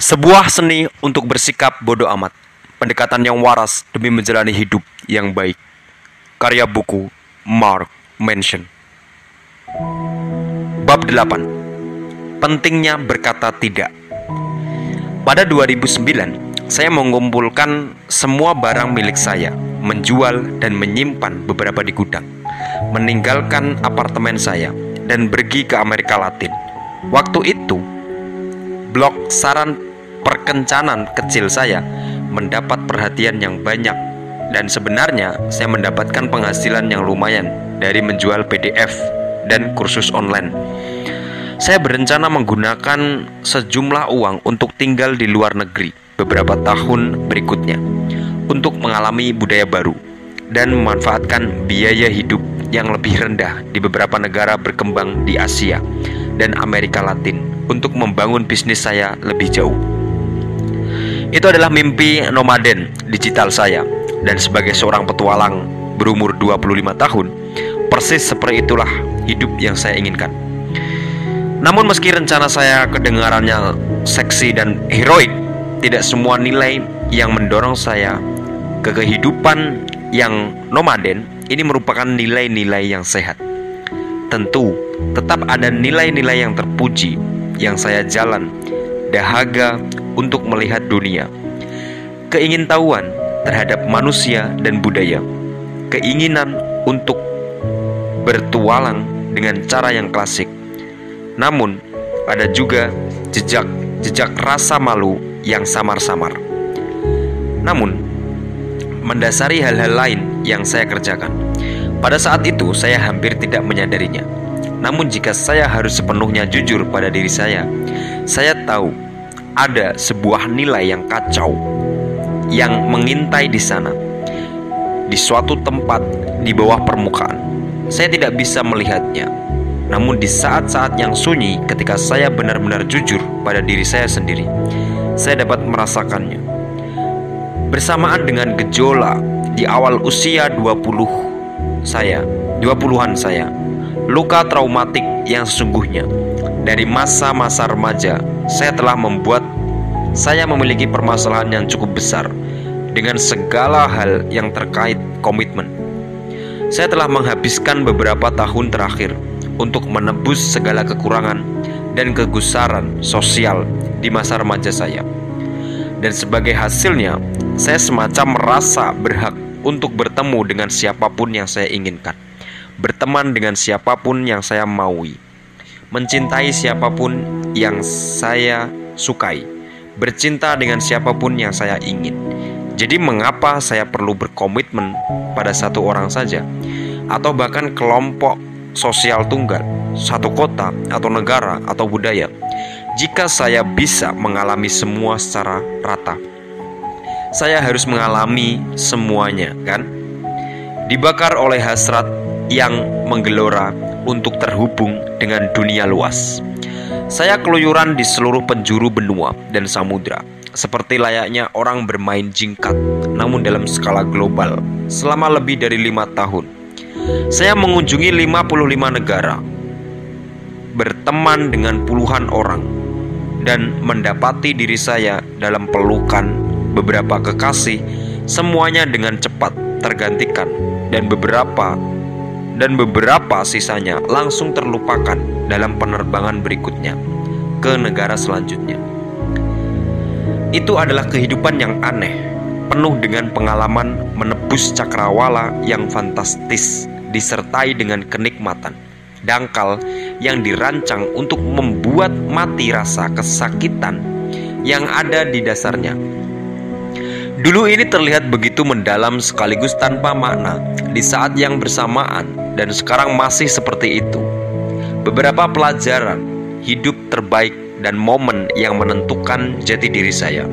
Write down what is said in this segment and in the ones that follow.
Sebuah seni untuk bersikap bodoh amat. Pendekatan yang waras demi menjalani hidup yang baik. Karya buku Mark Manson. Bab 8. Pentingnya berkata tidak. Pada 2009, saya mengumpulkan semua barang milik saya, menjual dan menyimpan beberapa di gudang, meninggalkan apartemen saya dan pergi ke Amerika Latin. Waktu itu, blog saran perkencanan kecil saya mendapat perhatian yang banyak dan sebenarnya saya mendapatkan penghasilan yang lumayan dari menjual PDF dan kursus online. Saya berencana menggunakan sejumlah uang untuk tinggal di luar negeri beberapa tahun berikutnya untuk mengalami budaya baru dan memanfaatkan biaya hidup yang lebih rendah di beberapa negara berkembang di Asia dan Amerika Latin untuk membangun bisnis saya lebih jauh. Itu adalah mimpi nomaden digital saya dan sebagai seorang petualang berumur 25 tahun, persis seperti itulah hidup yang saya inginkan. Namun meski rencana saya kedengarannya seksi dan heroik, tidak semua nilai yang mendorong saya ke kehidupan yang nomaden ini merupakan nilai-nilai yang sehat. Tentu, tetap ada nilai-nilai yang terpuji yang saya jalan dahaga untuk melihat dunia. Keingintahuan terhadap manusia dan budaya. Keinginan untuk bertualang dengan cara yang klasik namun, ada juga jejak-jejak rasa malu yang samar-samar. Namun, mendasari hal-hal lain yang saya kerjakan. Pada saat itu, saya hampir tidak menyadarinya. Namun, jika saya harus sepenuhnya jujur pada diri saya, saya tahu ada sebuah nilai yang kacau yang mengintai di sana, di suatu tempat di bawah permukaan. Saya tidak bisa melihatnya, namun di saat-saat yang sunyi ketika saya benar-benar jujur pada diri saya sendiri, saya dapat merasakannya. Bersamaan dengan gejolak di awal usia 20 saya, 20-an saya, luka traumatik yang sesungguhnya dari masa-masa remaja, saya telah membuat saya memiliki permasalahan yang cukup besar dengan segala hal yang terkait komitmen. Saya telah menghabiskan beberapa tahun terakhir untuk menebus segala kekurangan dan kegusaran sosial di masa remaja saya. Dan sebagai hasilnya, saya semacam merasa berhak untuk bertemu dengan siapa pun yang saya inginkan, berteman dengan siapa pun yang saya maui, mencintai siapa pun yang saya sukai, bercinta dengan siapa pun yang saya ingin. Jadi, mengapa saya perlu berkomitmen pada satu orang saja, atau bahkan kelompok sosial tunggal, satu kota atau negara atau budaya. Jika saya bisa mengalami semua secara rata, saya harus mengalami semuanya, kan? Dibakar oleh hasrat yang menggelora untuk terhubung dengan dunia luas. Saya keluyuran di seluruh penjuru benua dan samudra, seperti layaknya orang bermain jingkat, namun dalam skala global, selama lebih dari lima tahun saya mengunjungi 55 negara, berteman dengan puluhan orang, dan mendapati diri saya dalam pelukan beberapa kekasih, semuanya dengan cepat tergantikan dan beberapa dan beberapa sisanya langsung terlupakan dalam penerbangan berikutnya ke negara selanjutnya. Itu adalah kehidupan yang aneh, penuh dengan pengalaman menebus cakrawala yang fantastis disertai dengan kenikmatan dangkal yang dirancang untuk membuat mati rasa kesakitan yang ada di dasarnya. Dulu ini terlihat begitu mendalam sekaligus tanpa makna di saat yang bersamaan dan sekarang masih seperti itu. Beberapa pelajaran hidup terbaik dan momen yang menentukan jati diri saya.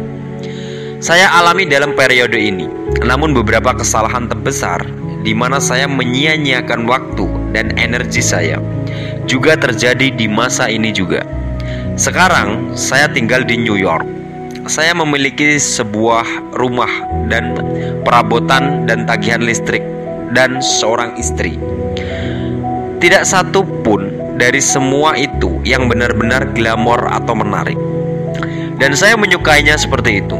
Saya alami dalam periode ini, namun beberapa kesalahan terbesar di mana saya menyia-nyiakan waktu dan energi saya. Juga terjadi di masa ini juga. Sekarang saya tinggal di New York. Saya memiliki sebuah rumah dan perabotan dan tagihan listrik dan seorang istri. Tidak satu pun dari semua itu yang benar-benar glamor atau menarik. Dan saya menyukainya seperti itu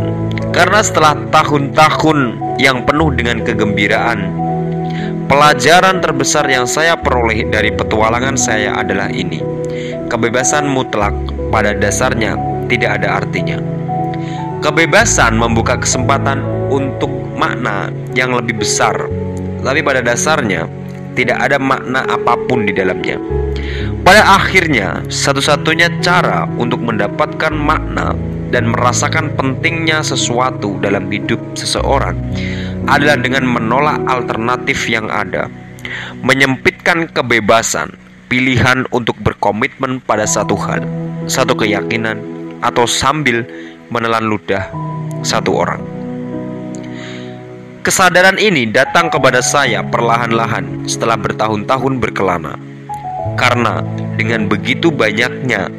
Karena setelah tahun-tahun yang penuh dengan kegembiraan Pelajaran terbesar yang saya peroleh dari petualangan saya adalah ini Kebebasan mutlak pada dasarnya tidak ada artinya Kebebasan membuka kesempatan untuk makna yang lebih besar. Tapi pada dasarnya tidak ada makna apa pun di dalamnya. Pada akhirnya, satu-satunya cara untuk mendapatkan makna dan merasakan pentingnya sesuatu dalam hidup seseorang adalah dengan menolak alternatif yang ada, menyempitkan kebebasan, pilihan untuk berkomitmen pada satu hal, satu keyakinan, atau sambil menelan ludah satu orang. Kesadaran ini datang kepada saya perlahan-lahan setelah bertahun-tahun berkelana karena dengan begitu banyaknya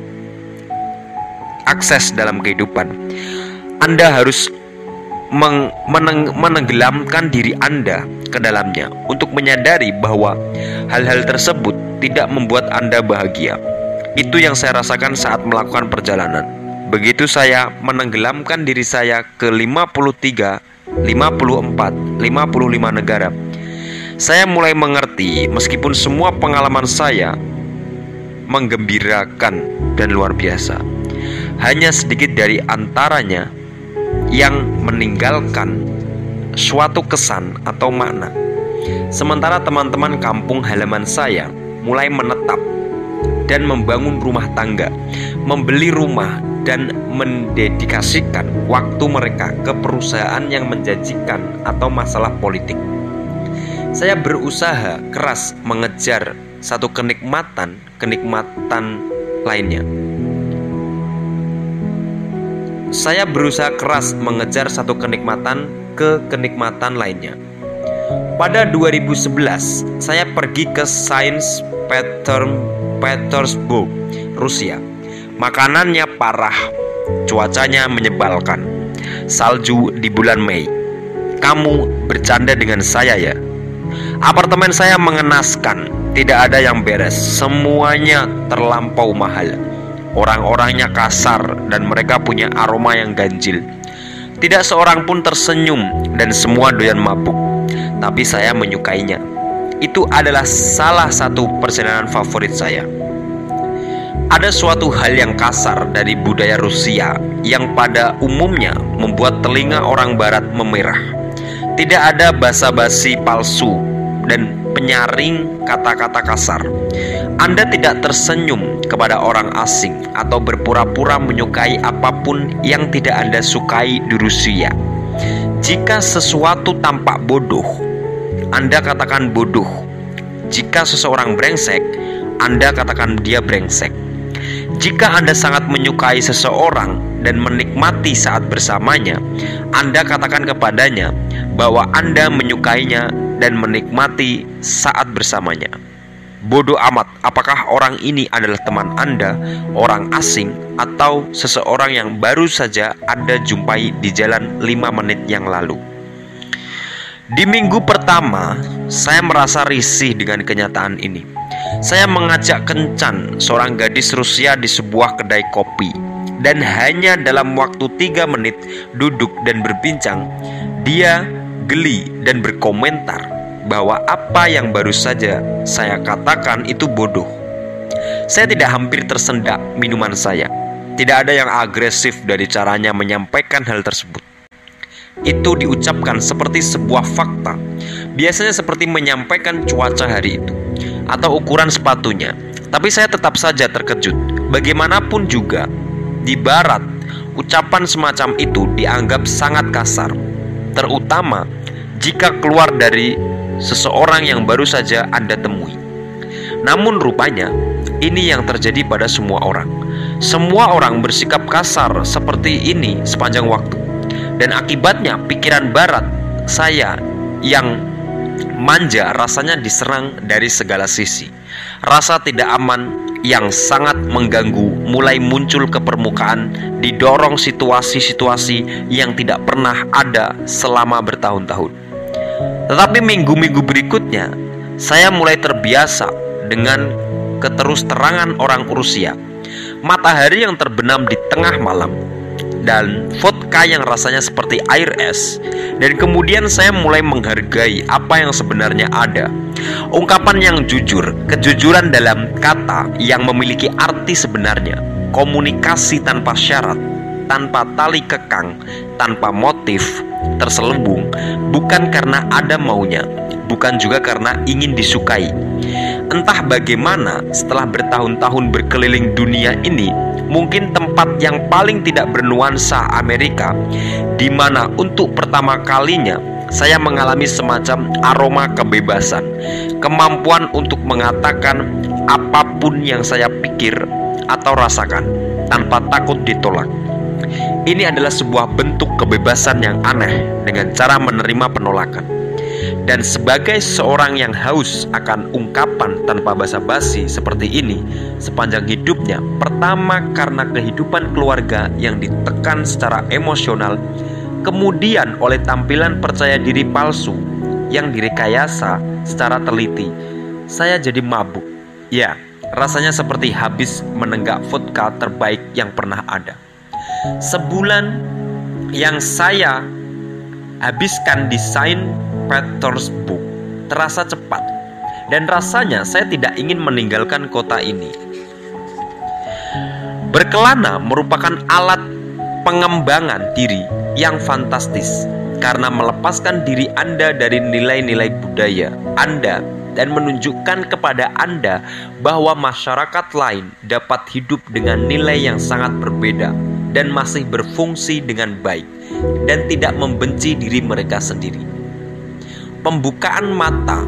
akses dalam kehidupan, Anda harus meneng menenggelamkan diri Anda ke dalamnya untuk menyadari bahwa hal-hal tersebut tidak membuat Anda bahagia. Itu yang saya rasakan saat melakukan perjalanan. Begitu saya menenggelamkan diri saya ke 53, 54, 55 negara saya mulai mengerti meskipun semua pengalaman saya menggembirakan dan luar biasa. Hanya sedikit dari antaranya yang meninggalkan suatu kesan atau makna. Sementara teman-teman kampung halaman saya mulai menetap dan membangun rumah tangga, membeli rumah dan mendedikasikan waktu mereka ke perusahaan yang menjanjikan atau masalah politik. Saya berusaha keras mengejar satu kenikmatan, kenikmatan lainnya. Saya berusaha keras mengejar satu kenikmatan ke kenikmatan lainnya. Pada 2011, saya pergi ke Saint Petersburg, Rusia. Makanannya parah, cuacanya menyebalkan. Salju di bulan Mei. Kamu bercanda dengan saya ya? Apartemen saya mengenaskan, tidak ada yang beres, semuanya terlampau mahal. Orang-orangnya kasar dan mereka punya aroma yang ganjil. Tidak seorang pun tersenyum dan semua doyan mabuk. Tapi saya menyukainya. Itu adalah salah satu perjalanan favorit saya. Ada suatu hal yang kasar dari budaya Rusia yang pada umumnya membuat telinga orang barat memerah. Tidak ada basa-basi palsu dan penyaring kata-kata kasar. Anda tidak tersenyum kepada orang asing atau berpura-pura menyukai apa pun yang tidak Anda sukai di Rusia. Jika sesuatu tampak bodoh, Anda katakan bodoh. Jika seseorang brengsek, Anda katakan dia brengsek. Jika Anda sangat menyukai seseorang dan menikmati saat bersamanya, Anda katakan kepadanya bahwa Anda menyukainya dan menikmati saat bersamanya. Bodoh amat, apakah orang ini adalah teman Anda, orang asing, atau seseorang yang baru saja Anda jumpai di jalan 5 menit yang lalu? Di minggu pertama, saya merasa risih dengan kenyataan ini. Saya mengajak kencan seorang gadis Rusia di sebuah kedai kopi dan hanya dalam waktu tiga menit duduk dan berbincang, dia geli dan berkomentar bahwa apa yang baru saja saya katakan itu bodoh. Saya tidak hampir tersendak minuman saya. Tidak ada yang agresif dari caranya menyampaikan hal tersebut. Itu diucapkan seperti sebuah fakta, biasanya seperti menyampaikan cuaca hari itu atau ukuran sepatunya. Tapi saya tetap saja terkejut. Bagaimanapun juga, di barat, ucapan semacam itu dianggap sangat kasar, terutama jika keluar dari seseorang yang baru saja Anda temui. Namun rupanya ini yang terjadi pada semua orang. Semua orang bersikap kasar seperti ini sepanjang waktu. Dan akibatnya pikiran barat saya yang manja rasanya diserang dari segala sisi. Rasa tidak aman yang sangat mengganggu mulai muncul ke permukaan didorong situasi-situasi yang tidak pernah ada selama bertahun-tahun. Tetapi minggu-minggu berikutnya, saya mulai terbiasa dengan keterus terangan orang Rusia. Matahari yang terbenam di tengah malam, dan vodka yang rasanya seperti air es dan kemudian saya mulai menghargai apa yang sebenarnya ada. Ungkapan yang jujur, kejujuran dalam kata yang memiliki arti sebenarnya, komunikasi tanpa syarat, tanpa tali kekang, tanpa motif, terselubung, bukan karena ada maunya, bukan juga karena ingin disukai. Entah bagaimana setelah bertahun-tahun berkeliling dunia ini, mungkin tempat yang paling tidak bernuansa Amerika, di mana untuk pertama kalinya saya mengalami semacam aroma kebebasan, kemampuan untuk mengatakan apa pun yang saya pikir atau rasakan tanpa takut ditolak. Ini adalah sebuah bentuk kebebasan yang aneh dengan cara menerima penolakan. Dan sebagai seorang yang haus akan ungkapan tanpa basa-basi seperti ini sepanjang hidupnya, pertama karena kehidupan keluarga yang ditekan secara emosional, kemudian oleh tampilan percaya diri palsu yang direkayasa secara teliti, saya jadi mabuk. Ya, rasanya seperti habis menenggak vodka terbaik yang pernah ada. Sebulan yang saya habiskan desain Petersburg terasa cepat. Dan rasanya saya tidak ingin meninggalkan kota ini. Berkelana merupakan alat pengembangan diri yang fantastis karena melepaskan diri Anda dari nilai-nilai budaya Anda dan menunjukkan kepada Anda bahwa masyarakat lain dapat hidup dengan nilai yang sangat berbeda dan masih berfungsi dengan baik dan tidak membenci diri mereka sendiri pembukaan mata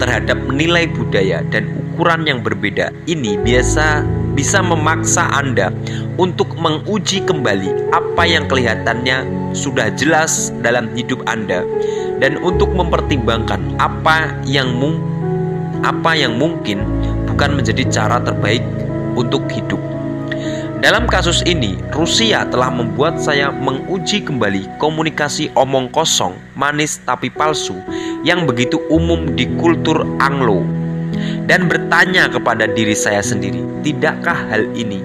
terhadap nilai budaya dan ukuran yang berbeda ini biasa bisa memaksa Anda untuk menguji kembali apa yang kelihatannya sudah jelas dalam hidup Anda dan untuk mempertimbangkan apa yang apa yang mungkin bukan menjadi cara terbaik untuk hidup. Dalam kasus ini, Rusia telah membuat saya menguji kembali komunikasi omong kosong, manis tapi palsu yang begitu umum di kultur Anglo. Dan bertanya kepada diri saya sendiri, tidakkah hal ini?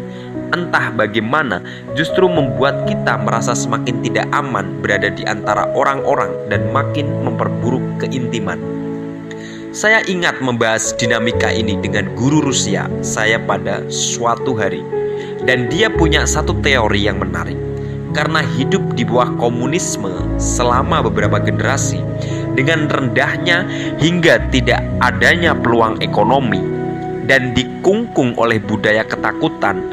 Entah bagaimana justru membuat kita merasa semakin tidak aman berada di antara orang-orang dan makin memperburuk keintiman. Saya ingat membahas dinamika ini dengan guru Rusia saya pada suatu hari dan dia punya satu teori yang menarik. Karena hidup di bawah komunisme selama beberapa generasi dengan rendahnya hingga tidak adanya peluang ekonomi dan dikungkung oleh budaya ketakutan,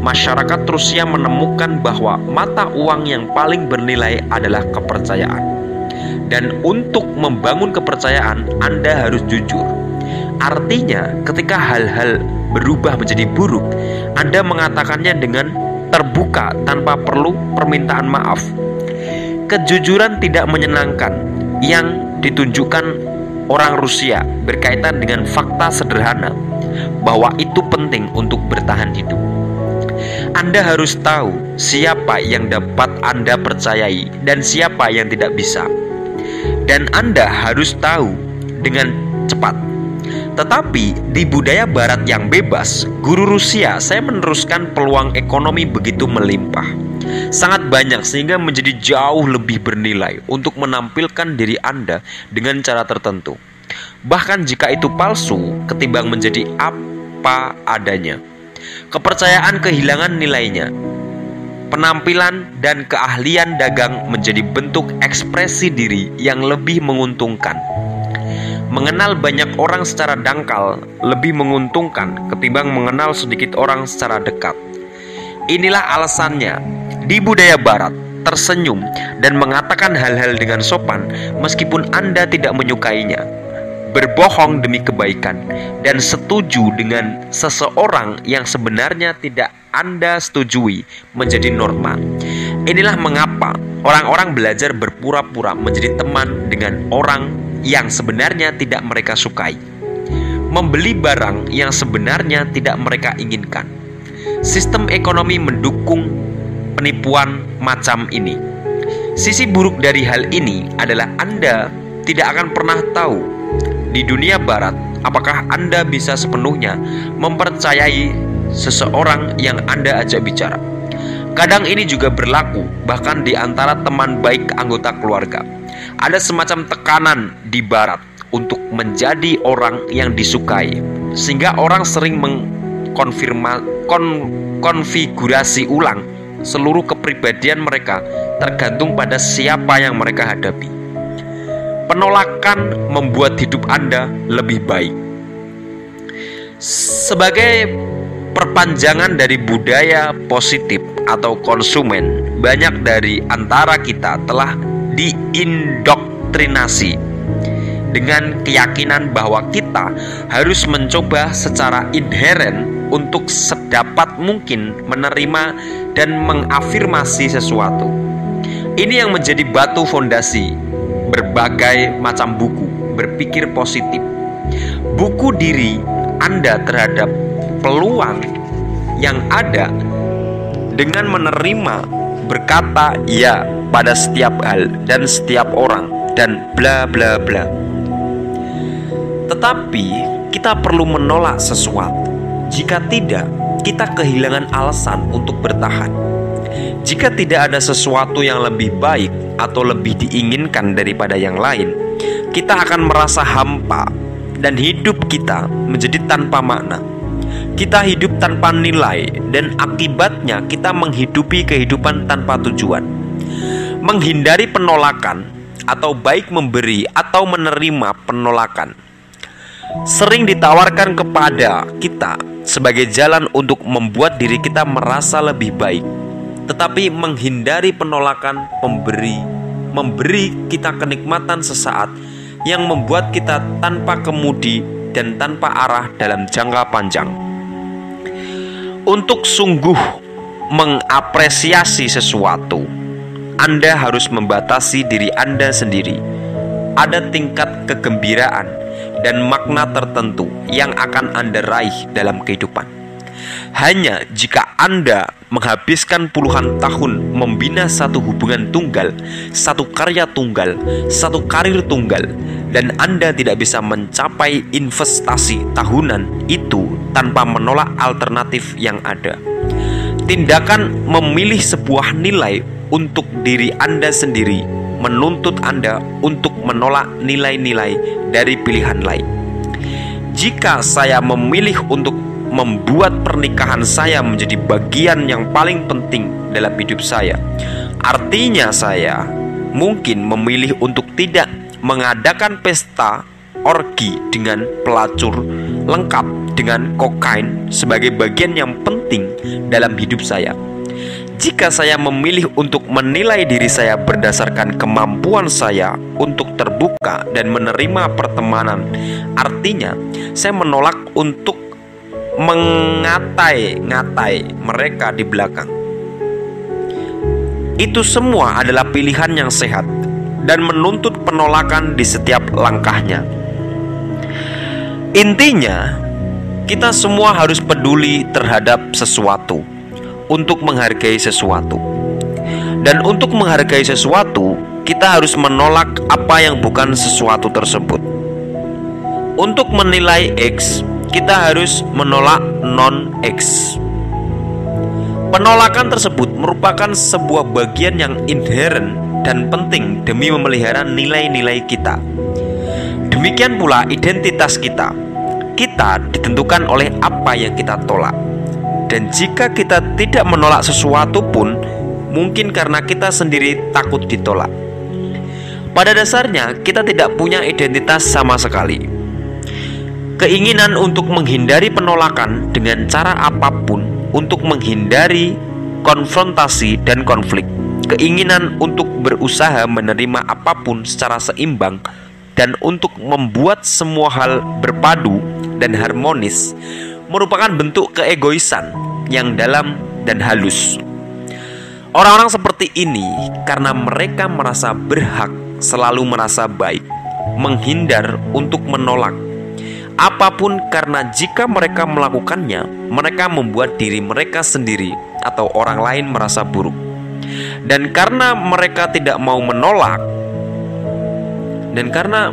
masyarakat Rusia menemukan bahwa mata uang yang paling bernilai adalah kepercayaan. Dan untuk membangun kepercayaan, Anda harus jujur. Artinya, ketika hal-hal berubah menjadi buruk, Anda mengatakannya dengan terbuka tanpa perlu permintaan maaf. Kejujuran tidak menyenangkan yang ditunjukkan orang Rusia berkaitan dengan fakta sederhana bahwa itu penting untuk bertahan hidup. Anda harus tahu siapa yang dapat Anda percayai dan siapa yang tidak bisa. Dan Anda harus tahu dengan cepat tetapi di budaya barat yang bebas, guru Rusia saya meneruskan peluang ekonomi begitu melimpah. Sangat banyak sehingga menjadi jauh lebih bernilai untuk menampilkan diri Anda dengan cara tertentu. Bahkan jika itu palsu, ketimbang menjadi apa adanya. Kepercayaan kehilangan nilainya. Penampilan dan keahlian dagang menjadi bentuk ekspresi diri yang lebih menguntungkan Mengenal banyak orang secara dangkal lebih menguntungkan ketimbang mengenal sedikit orang secara dekat. Inilah alasannya di budaya barat tersenyum dan mengatakan hal-hal dengan sopan meskipun Anda tidak menyukainya. Berbohong demi kebaikan dan setuju dengan seseorang yang sebenarnya tidak Anda setujui menjadi norma. Inilah mengapa orang-orang belajar berpura-pura menjadi teman dengan orang yang sebenarnya tidak mereka sukai, membeli barang yang sebenarnya tidak mereka inginkan. Sistem ekonomi mendukung penipuan macam ini. Sisi buruk dari hal ini adalah Anda tidak akan pernah tahu di dunia barat apakah Anda bisa sepenuhnya mempercayai seseorang yang Anda ajak bicara. Kadang ini juga berlaku bahkan di antara teman baik anggota keluarga. Ada semacam tekanan di barat untuk menjadi orang yang disukai, sehingga orang sering mengkonfigurasi ulang seluruh kepribadian mereka tergantung pada siapa yang mereka hadapi. Penolakan membuat hidup Anda lebih baik. Sebagai perpanjangan dari budaya positif atau konsumen, banyak dari antara kita telah diindoktrinasi dengan keyakinan bahwa kita harus mencoba secara inheren untuk sedapat mungkin menerima dan mengafirmasi sesuatu. Ini yang menjadi batu fondasi berbagai macam buku berpikir positif. Buku diri Anda terhadap peluang yang ada dengan menerima berkata ya pada setiap hal dan setiap orang dan bla bla bla. Tetapi kita perlu menolak sesuatu. Jika tidak, kita kehilangan alasan untuk bertahan. Jika tidak ada sesuatu yang lebih baik atau lebih diinginkan daripada yang lain, kita akan merasa hampa dan hidup kita menjadi tanpa makna. Kita hidup tanpa nilai, dan akibatnya kita menghidupi kehidupan tanpa tujuan. Menghindari penolakan, atau baik memberi atau menerima penolakan, sering ditawarkan kepada kita sebagai jalan untuk membuat diri kita merasa lebih baik. Tetapi menghindari penolakan pemberi, memberi kita kenikmatan sesaat yang membuat kita tanpa kemudi dan tanpa arah dalam jangka panjang untuk sungguh mengapresiasi sesuatu, Anda harus membatasi diri Anda sendiri. Ada tingkat kegembiraan dan makna tertentu yang akan Anda raih dalam kehidupan. Hanya jika Anda menghabiskan puluhan tahun membina satu hubungan tunggal, satu karya tunggal, satu karir tunggal, dan Anda tidak bisa mencapai investasi tahunan itu tanpa menolak alternatif yang ada. Tindakan memilih sebuah nilai untuk diri Anda sendiri menuntut Anda untuk menolak nilai-nilai dari pilihan lain. Jika saya memilih untuk membuat pernikahan saya menjadi bagian yang paling penting dalam hidup saya, artinya saya mungkin memilih untuk tidak mengadakan pesta orgi dengan pelacur lengkap dengan kokain sebagai bagian yang penting dalam hidup saya. Jika saya memilih untuk menilai diri saya berdasarkan kemampuan saya untuk terbuka dan menerima pertemanan, artinya saya menolak untuk mengatai-ngatai mereka di belakang. Itu semua adalah pilihan yang sehat dan menuntut penolakan di setiap langkahnya. Intinya, kita semua harus peduli terhadap sesuatu untuk menghargai sesuatu, dan untuk menghargai sesuatu, kita harus menolak apa yang bukan sesuatu tersebut. Untuk menilai X, kita harus menolak non-X. Penolakan tersebut merupakan sebuah bagian yang inherent dan penting demi memelihara nilai-nilai kita. Demikian pula identitas kita. Kita ditentukan oleh apa yang kita tolak. Dan jika kita tidak menolak sesuatu pun, mungkin karena kita sendiri takut ditolak. Pada dasarnya, kita tidak punya identitas sama sekali. Keinginan untuk menghindari penolakan dengan cara apa pun, untuk menghindari konfrontasi dan konflik, keinginan untuk berusaha menerima apa pun secara seimbang dan untuk membuat semua hal berpadu dan harmonis merupakan bentuk keegoisan yang dalam dan halus. Orang-orang seperti ini karena mereka merasa berhak selalu merasa baik, menghindar untuk menolak apa pun karena jika mereka melakukannya, mereka membuat diri mereka sendiri atau orang lain merasa buruk. Dan karena mereka tidak mau menolak dan karena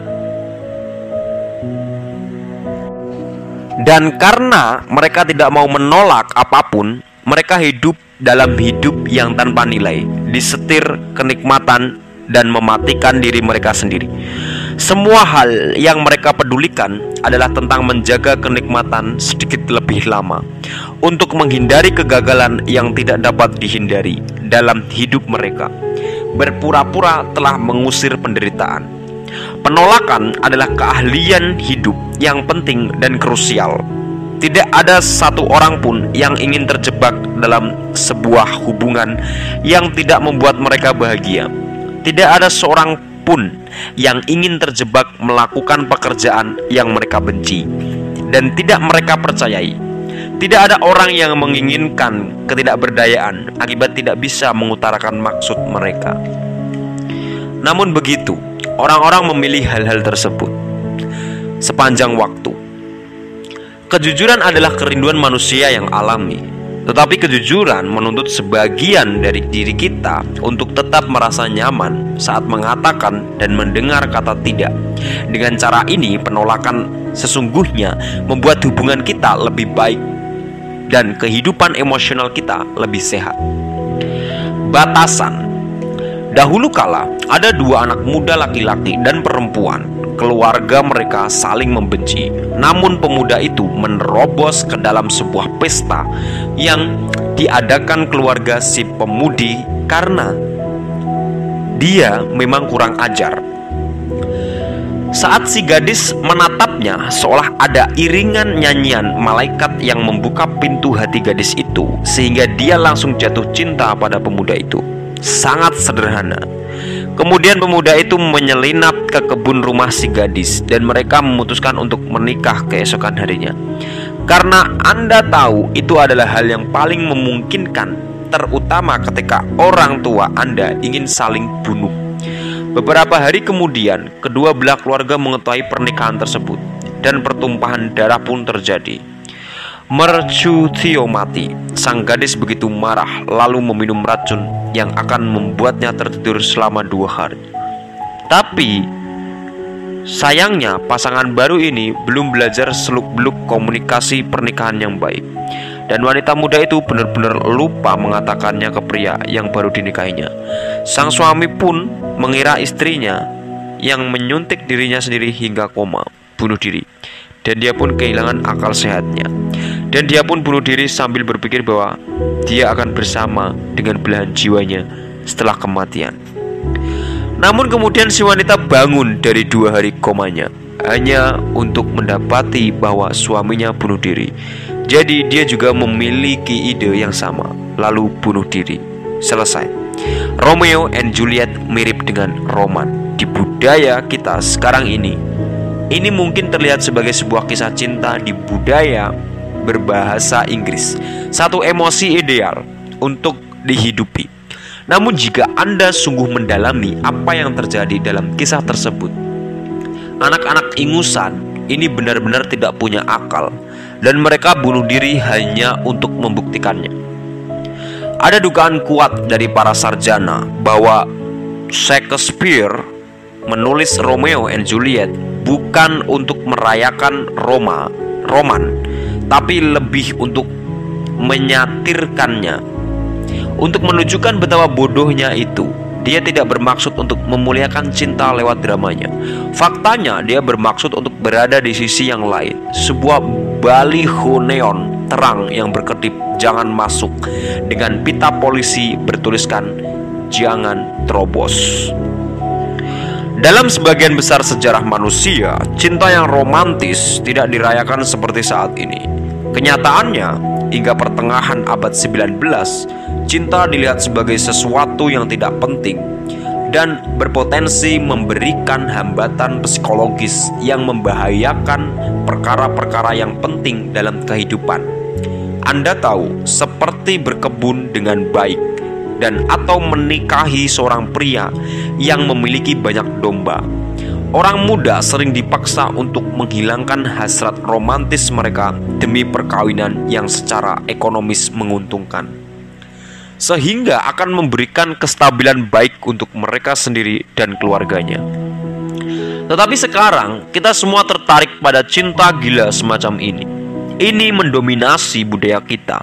dan karena mereka tidak mau menolak apa pun, mereka hidup dalam hidup yang tanpa nilai, disetir kenikmatan dan mematikan diri mereka sendiri. Semua hal yang mereka pedulikan adalah tentang menjaga kenikmatan sedikit lebih lama untuk menghindari kegagalan yang tidak dapat dihindari dalam hidup mereka. Berpura-pura telah mengusir penderitaan. Penolakan adalah keahlian hidup yang penting dan krusial. Tidak ada satu orang pun yang ingin terjebak dalam sebuah hubungan yang tidak membuat mereka bahagia. Tidak ada seorang pun yang ingin terjebak melakukan pekerjaan yang mereka benci dan tidak mereka percayai. Tidak ada orang yang menginginkan ketidakberdayaan akibat tidak bisa mengutarakan maksud mereka. Namun begitu, orang-orang memilih hal-hal tersebut sepanjang waktu. Kejujuran adalah kerinduan manusia yang alami, tetapi kejujuran menuntut sebagian dari diri kita untuk tetap merasa nyaman saat mengatakan dan mendengar kata tidak. Dengan cara ini, penolakan sesungguhnya membuat hubungan kita lebih baik dan kehidupan emosional kita lebih sehat. Batasan Dahulu kala, ada dua anak muda laki-laki dan perempuan. Keluarga mereka saling membenci, namun pemuda itu menerobos ke dalam sebuah pesta yang diadakan keluarga si pemudi karena dia memang kurang ajar. Saat si gadis menatapnya, seolah ada iringan nyanyian malaikat yang membuka pintu hati gadis itu, sehingga dia langsung jatuh cinta pada pemuda itu sangat sederhana. Kemudian pemuda itu menyelinap ke kebun rumah si gadis dan mereka memutuskan untuk menikah keesokan harinya. Karena Anda tahu itu adalah hal yang paling memungkinkan terutama ketika orang tua Anda ingin saling bunuh. Beberapa hari kemudian, kedua belah keluarga mengetahui pernikahan tersebut dan pertumpahan darah pun terjadi. Mercutio mati. Sang gadis begitu marah lalu meminum racun yang akan membuatnya tertidur selama dua hari. Tapi sayangnya pasangan baru ini belum belajar seluk-beluk komunikasi pernikahan yang baik. Dan wanita muda itu benar-benar lupa mengatakannya ke pria yang baru dinikahinya. Sang suami pun mengira istrinya yang menyuntik dirinya sendiri hingga koma, bunuh diri. Dan dia pun kehilangan akal sehatnya. Dan dia pun bunuh diri sambil berpikir bahwa dia akan bersama dengan belahan jiwanya setelah kematian. Namun kemudian si wanita bangun dari dua hari komanya hanya untuk mendapati bahwa suaminya bunuh diri. Jadi dia juga memiliki ide yang sama, lalu bunuh diri. Selesai. Romeo and Juliet mirip dengan roman di budaya kita sekarang ini. Ini mungkin terlihat sebagai sebuah kisah cinta di budaya berbahasa Inggris. Satu emosi ideal untuk dihidupi. Namun jika Anda sungguh mendalami apa yang terjadi dalam kisah tersebut, anak-anak ingusan ini benar-benar tidak punya akal dan mereka bunuh diri hanya untuk membuktikannya. Ada dugaan kuat dari para sarjana bahwa Shakespeare menulis Romeo and Juliet bukan untuk merayakan Roma, Roman, tapi lebih untuk menyatirkannya. Untuk menunjukkan betapa bodohnya itu, dia tidak bermaksud untuk memuliakan cinta lewat dramanya. Faktanya, dia bermaksud untuk berada di sisi yang lain. Sebuah baliho neon terang yang berkedip "Jangan masuk" dengan pita polisi bertuliskan "Jangan terobos". Dalam sebagian besar sejarah manusia, cinta yang romantis tidak dirayakan seperti saat ini. Kenyataannya, hingga pertengahan abad 19, cinta dilihat sebagai sesuatu yang tidak penting dan berpotensi memberikan hambatan psikologis yang membahayakan perkara-perkara yang penting dalam kehidupan. Anda tahu, seperti berkebun dengan baik dan atau menikahi seorang pria yang memiliki banyak domba Orang muda sering dipaksa untuk menghilangkan hasrat romantis mereka demi perkawinan yang secara ekonomis menguntungkan, sehingga akan memberikan kestabilan baik untuk mereka sendiri dan keluarganya. Tetapi sekarang kita semua tertarik pada cinta gila semacam ini. ini mendominasi budaya kita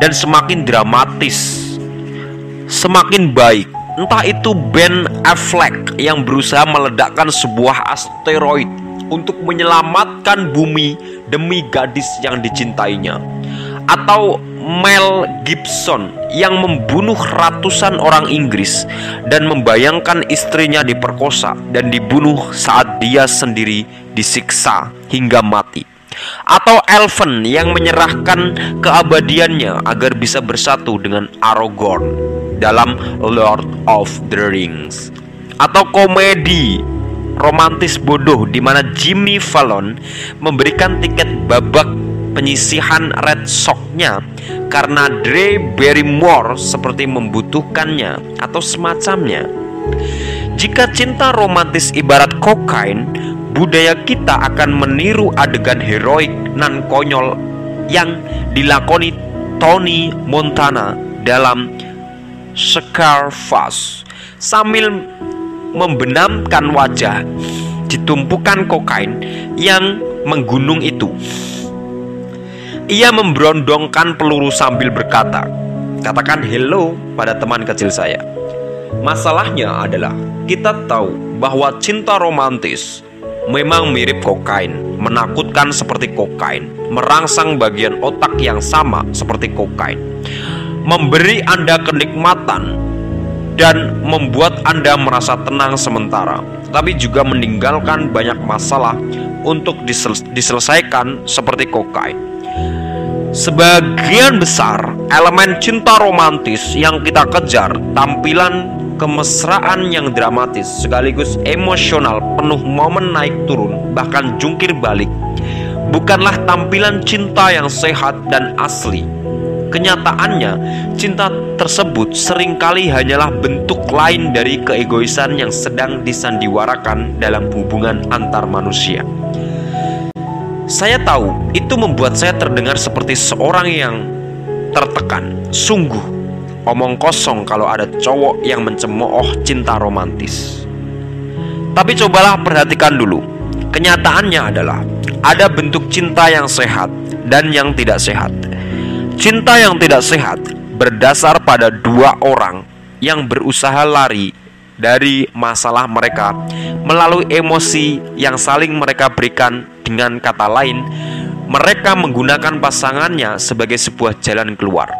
dan semakin dramatis, semakin baik. Entah itu Ben Affleck yang berusaha meledakkan sebuah asteroid untuk menyelamatkan bumi demi gadis yang dicintainya, atau Mel Gibson yang membunuh ratusan orang Inggris dan membayangkan istrinya diperkosa dan dibunuh saat dia sendiri disiksa hingga mati. Atau Elven yang menyerahkan keabadiannya agar bisa bersatu dengan Aragorn dalam Lord of the Rings. Atau komedi romantis bodoh di mana Jimmy Fallon memberikan tiket babak penyisihan Red Sox-nya karena Dre Barrymore seperti membutuhkannya atau semacamnya. Jika cinta romantis ibarat kokain, budaya kita akan meniru adegan heroik nan konyol yang dilakoni Tony Montana dalam Scarface sambil membenamkan wajah di tumpukan kokain yang menggunung itu. Ia memberondongkan peluru sambil berkata, "Katakan hello pada teman kecil saya." Masalahnya adalah kita tahu bahwa cinta romantis memang mirip kokain, menakutkan seperti kokain, merangsang bagian otak yang sama seperti kokain, memberi Anda kenikmatan dan membuat Anda merasa tenang sementara, tapi juga meninggalkan banyak masalah untuk disel diselesaikan seperti kokain. Sebagian besar elemen cinta romantis yang kita kejar tampilan kemesraan yang dramatis sekaligus emosional penuh momen naik turun bahkan jungkir balik bukanlah tampilan cinta yang sehat dan asli Kenyataannya, cinta tersebut sering kali hanyalah bentuk lain dari keegoisan yang sedang disandiwarakan dalam hubungan antar manusia. Saya tahu itu membuat saya terdengar seperti seorang yang tertekan. Sungguh, omong kosong kalau ada cowok yang mencemooh cinta romantis. Tapi cobalah perhatikan dulu. Kenyataannya adalah ada bentuk cinta yang sehat dan yang tidak sehat. Cinta yang tidak sehat berdasar pada dua orang yang berusaha lari dari masalah mereka melalui emosi yang saling mereka berikan dengan kata lain, mereka menggunakan pasangannya sebagai sebuah jalan keluar.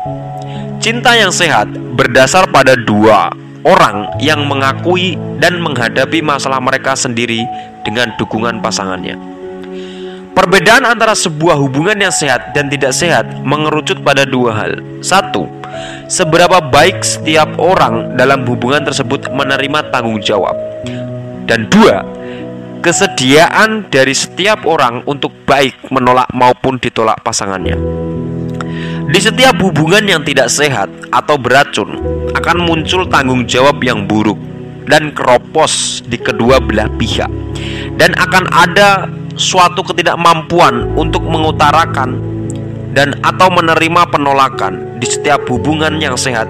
Cinta yang sehat berdasar pada dua orang yang mengakui dan menghadapi masalah mereka sendiri dengan dukungan pasangannya. Perbedaan antara sebuah hubungan yang sehat dan tidak sehat mengerucut pada dua hal. Satu, seberapa baik setiap orang dalam hubungan tersebut menerima tanggung jawab. Dan dua, kesediaan dari setiap orang untuk baik menolak maupun ditolak pasangannya. Di setiap hubungan yang tidak sehat atau beracun akan muncul tanggung jawab yang buruk dan keropos di kedua belah pihak dan akan ada suatu ketidakmampuan untuk mengutarakan dan atau menerima penolakan di setiap hubungan yang sehat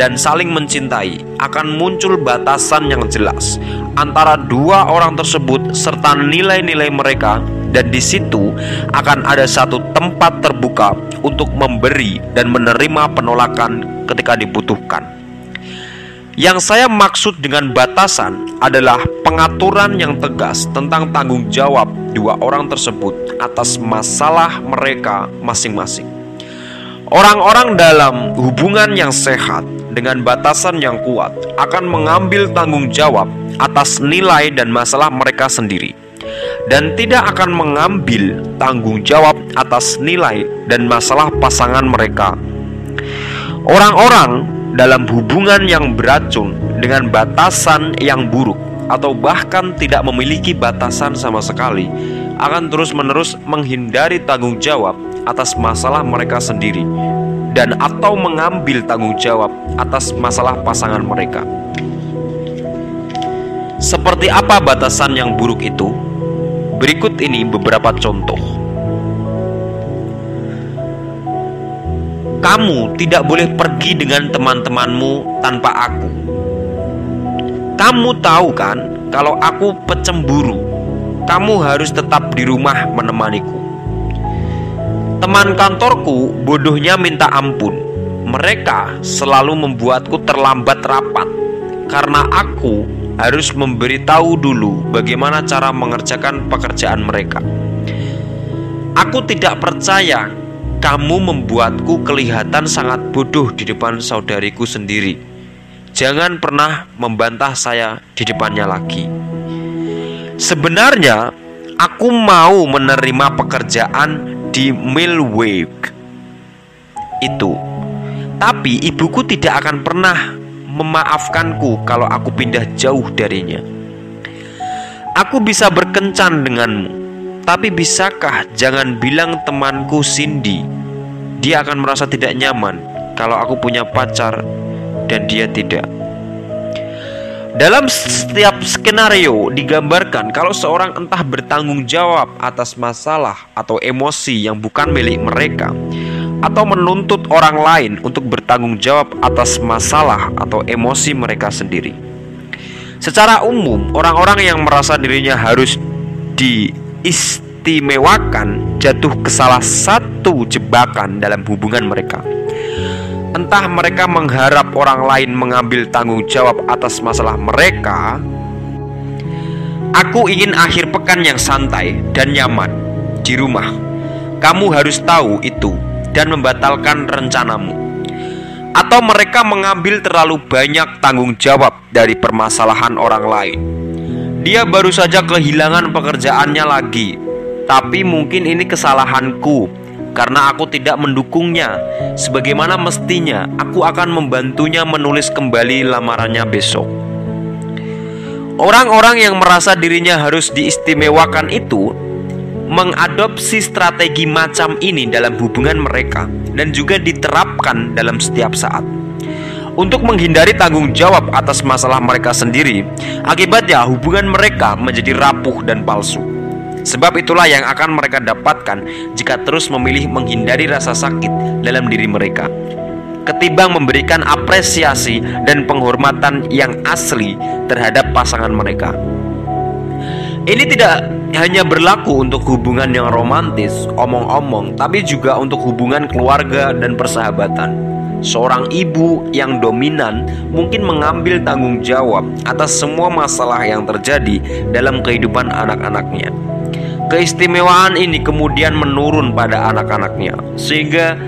dan saling mencintai akan muncul batasan yang jelas antara dua orang tersebut serta nilai-nilai mereka dan di situ akan ada satu tempat terbuka untuk memberi dan menerima penolakan ketika dibutuhkan. Yang saya maksud dengan batasan adalah pengaturan yang tegas tentang tanggung jawab dua orang tersebut atas masalah mereka masing-masing. Orang-orang dalam hubungan yang sehat dengan batasan yang kuat akan mengambil tanggung jawab atas nilai dan masalah mereka sendiri dan tidak akan mengambil tanggung jawab atas nilai dan masalah pasangan mereka. Orang-orang dalam hubungan yang beracun dengan batasan yang buruk atau bahkan tidak memiliki batasan sama sekali akan terus-menerus menghindari tanggung jawab atas masalah mereka sendiri dan atau mengambil tanggung jawab atas masalah pasangan mereka. Seperti apa batasan yang buruk itu? Berikut ini beberapa contoh. Kamu tidak boleh pergi dengan teman-temanmu tanpa aku. Kamu tahu kan, kalau aku pecemburu, kamu harus tetap di rumah menemaniku Teman kantorku bodohnya minta ampun. Mereka selalu membuatku terlambat rapat karena aku harus memberitahu dulu bagaimana cara mengerjakan pekerjaan mereka. Aku tidak percaya kamu membuatku kelihatan sangat bodoh di depan saudariku sendiri. Jangan pernah membantah saya di depannya lagi. Sebenarnya, aku mau menerima pekerjaan di Milwaukee itu. Tapi ibuku tidak akan pernah memaafkanku kalau aku pindah jauh darinya. Aku bisa berkencan denganmu, tapi bisakah jangan bilang temanku Cindy? Dia akan merasa tidak nyaman kalau aku punya pacar dan dia tidak. Dalam setiap skenario digambarkan kalau seorang entah bertanggung jawab atas masalah atau emosi yang bukan milik mereka atau menuntut orang lain untuk bertanggung jawab atas masalah atau emosi mereka sendiri. Secara umum, orang-orang yang merasa dirinya harus diistimewakan jatuh ke salah satu jebakan dalam hubungan mereka. Entah mereka mengharap orang lain mengambil tanggung jawab atas masalah mereka. Aku ingin akhir pekan yang santai dan nyaman di rumah. Kamu harus tahu itu dan membatalkan rencanamu. Atau mereka mengambil terlalu banyak tanggung jawab dari permasalahan orang lain. Dia baru saja kehilangan pekerjaannya lagi, tapi mungkin ini kesalahanku karena aku tidak mendukungnya. Sebagaimana mestinya, aku akan membantunya menulis kembali lamarannya besok. Orang-orang yang merasa dirinya harus diistimewakan itu mengadopsi strategi macam ini dalam hubungan mereka dan juga diterapkan dalam setiap saat. Untuk menghindari tanggung jawab atas masalah mereka sendiri, akibatnya hubungan mereka menjadi rapuh dan palsu. Sebab itulah yang akan mereka dapatkan jika terus memilih menghindari rasa sakit dalam diri mereka. Ketimbang memberikan apresiasi dan penghormatan yang asli terhadap pasangan mereka. Ini tidak hanya berlaku untuk hubungan yang romantis, omong-omong, tapi juga untuk hubungan keluarga dan persahabatan. Seorang ibu yang dominan mungkin mengambil tanggung jawab atas semua masalah yang terjadi dalam kehidupan anak-anaknya. Keistimewaan ini kemudian menurun pada anak-anaknya, sehingga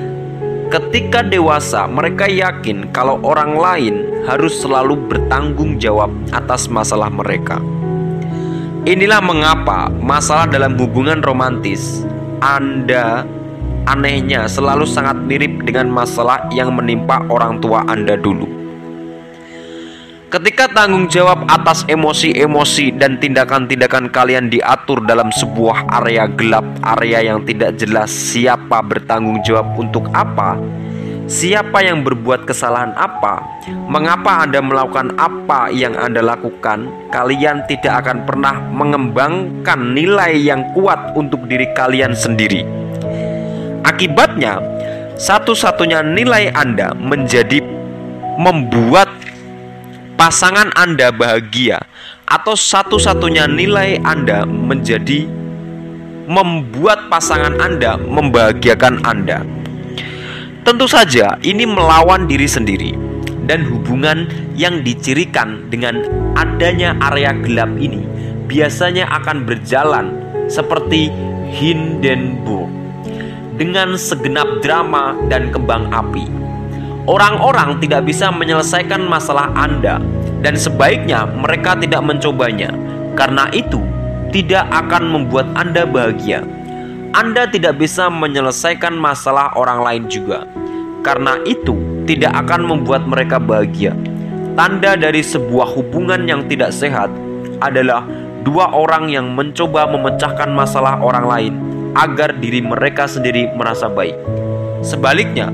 ketika dewasa mereka yakin kalau orang lain harus selalu bertanggung jawab atas masalah mereka. Inilah mengapa masalah dalam hubungan romantis Anda anehnya selalu sangat mirip dengan masalah yang menimpa orang tua Anda dulu. Ketika tanggung jawab atas emosi-emosi dan tindakan-tindakan kalian diatur dalam sebuah area gelap, area yang tidak jelas siapa bertanggung jawab untuk apa, siapa yang berbuat kesalahan apa, mengapa Anda melakukan apa yang Anda lakukan, kalian tidak akan pernah mengembangkan nilai yang kuat untuk diri kalian sendiri. Akibatnya, satu-satunya nilai Anda menjadi membuat pasangan Anda bahagia atau satu-satunya nilai Anda menjadi membuat pasangan Anda membahagiakan Anda. Tentu saja ini melawan diri sendiri dan hubungan yang dicirikan dengan adanya area gelap ini biasanya akan berjalan seperti Hindenburg dengan segenap drama dan kembang api. Orang-orang tidak bisa menyelesaikan masalah Anda, dan sebaiknya mereka tidak mencobanya, karena itu tidak akan membuat Anda bahagia. Anda tidak bisa menyelesaikan masalah orang lain juga, karena itu tidak akan membuat mereka bahagia. Tanda dari sebuah hubungan yang tidak sehat adalah dua orang yang mencoba memecahkan masalah orang lain agar diri mereka sendiri merasa baik. Sebaliknya,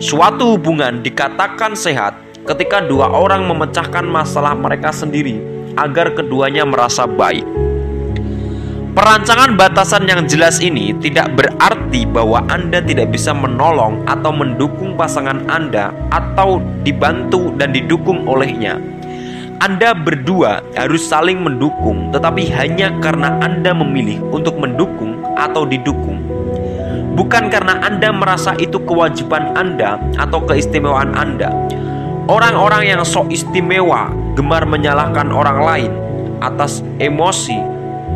Suatu hubungan dikatakan sehat ketika dua orang memecahkan masalah mereka sendiri agar keduanya merasa baik. Perancangan batasan yang jelas ini tidak berarti bahwa Anda tidak bisa menolong atau mendukung pasangan Anda atau dibantu dan didukung olehnya. Anda berdua harus saling mendukung, tetapi hanya karena Anda memilih untuk mendukung atau didukung bukan karena Anda merasa itu kewajiban Anda atau keistimewaan Anda. Orang-orang yang sok istimewa gemar menyalahkan orang lain atas emosi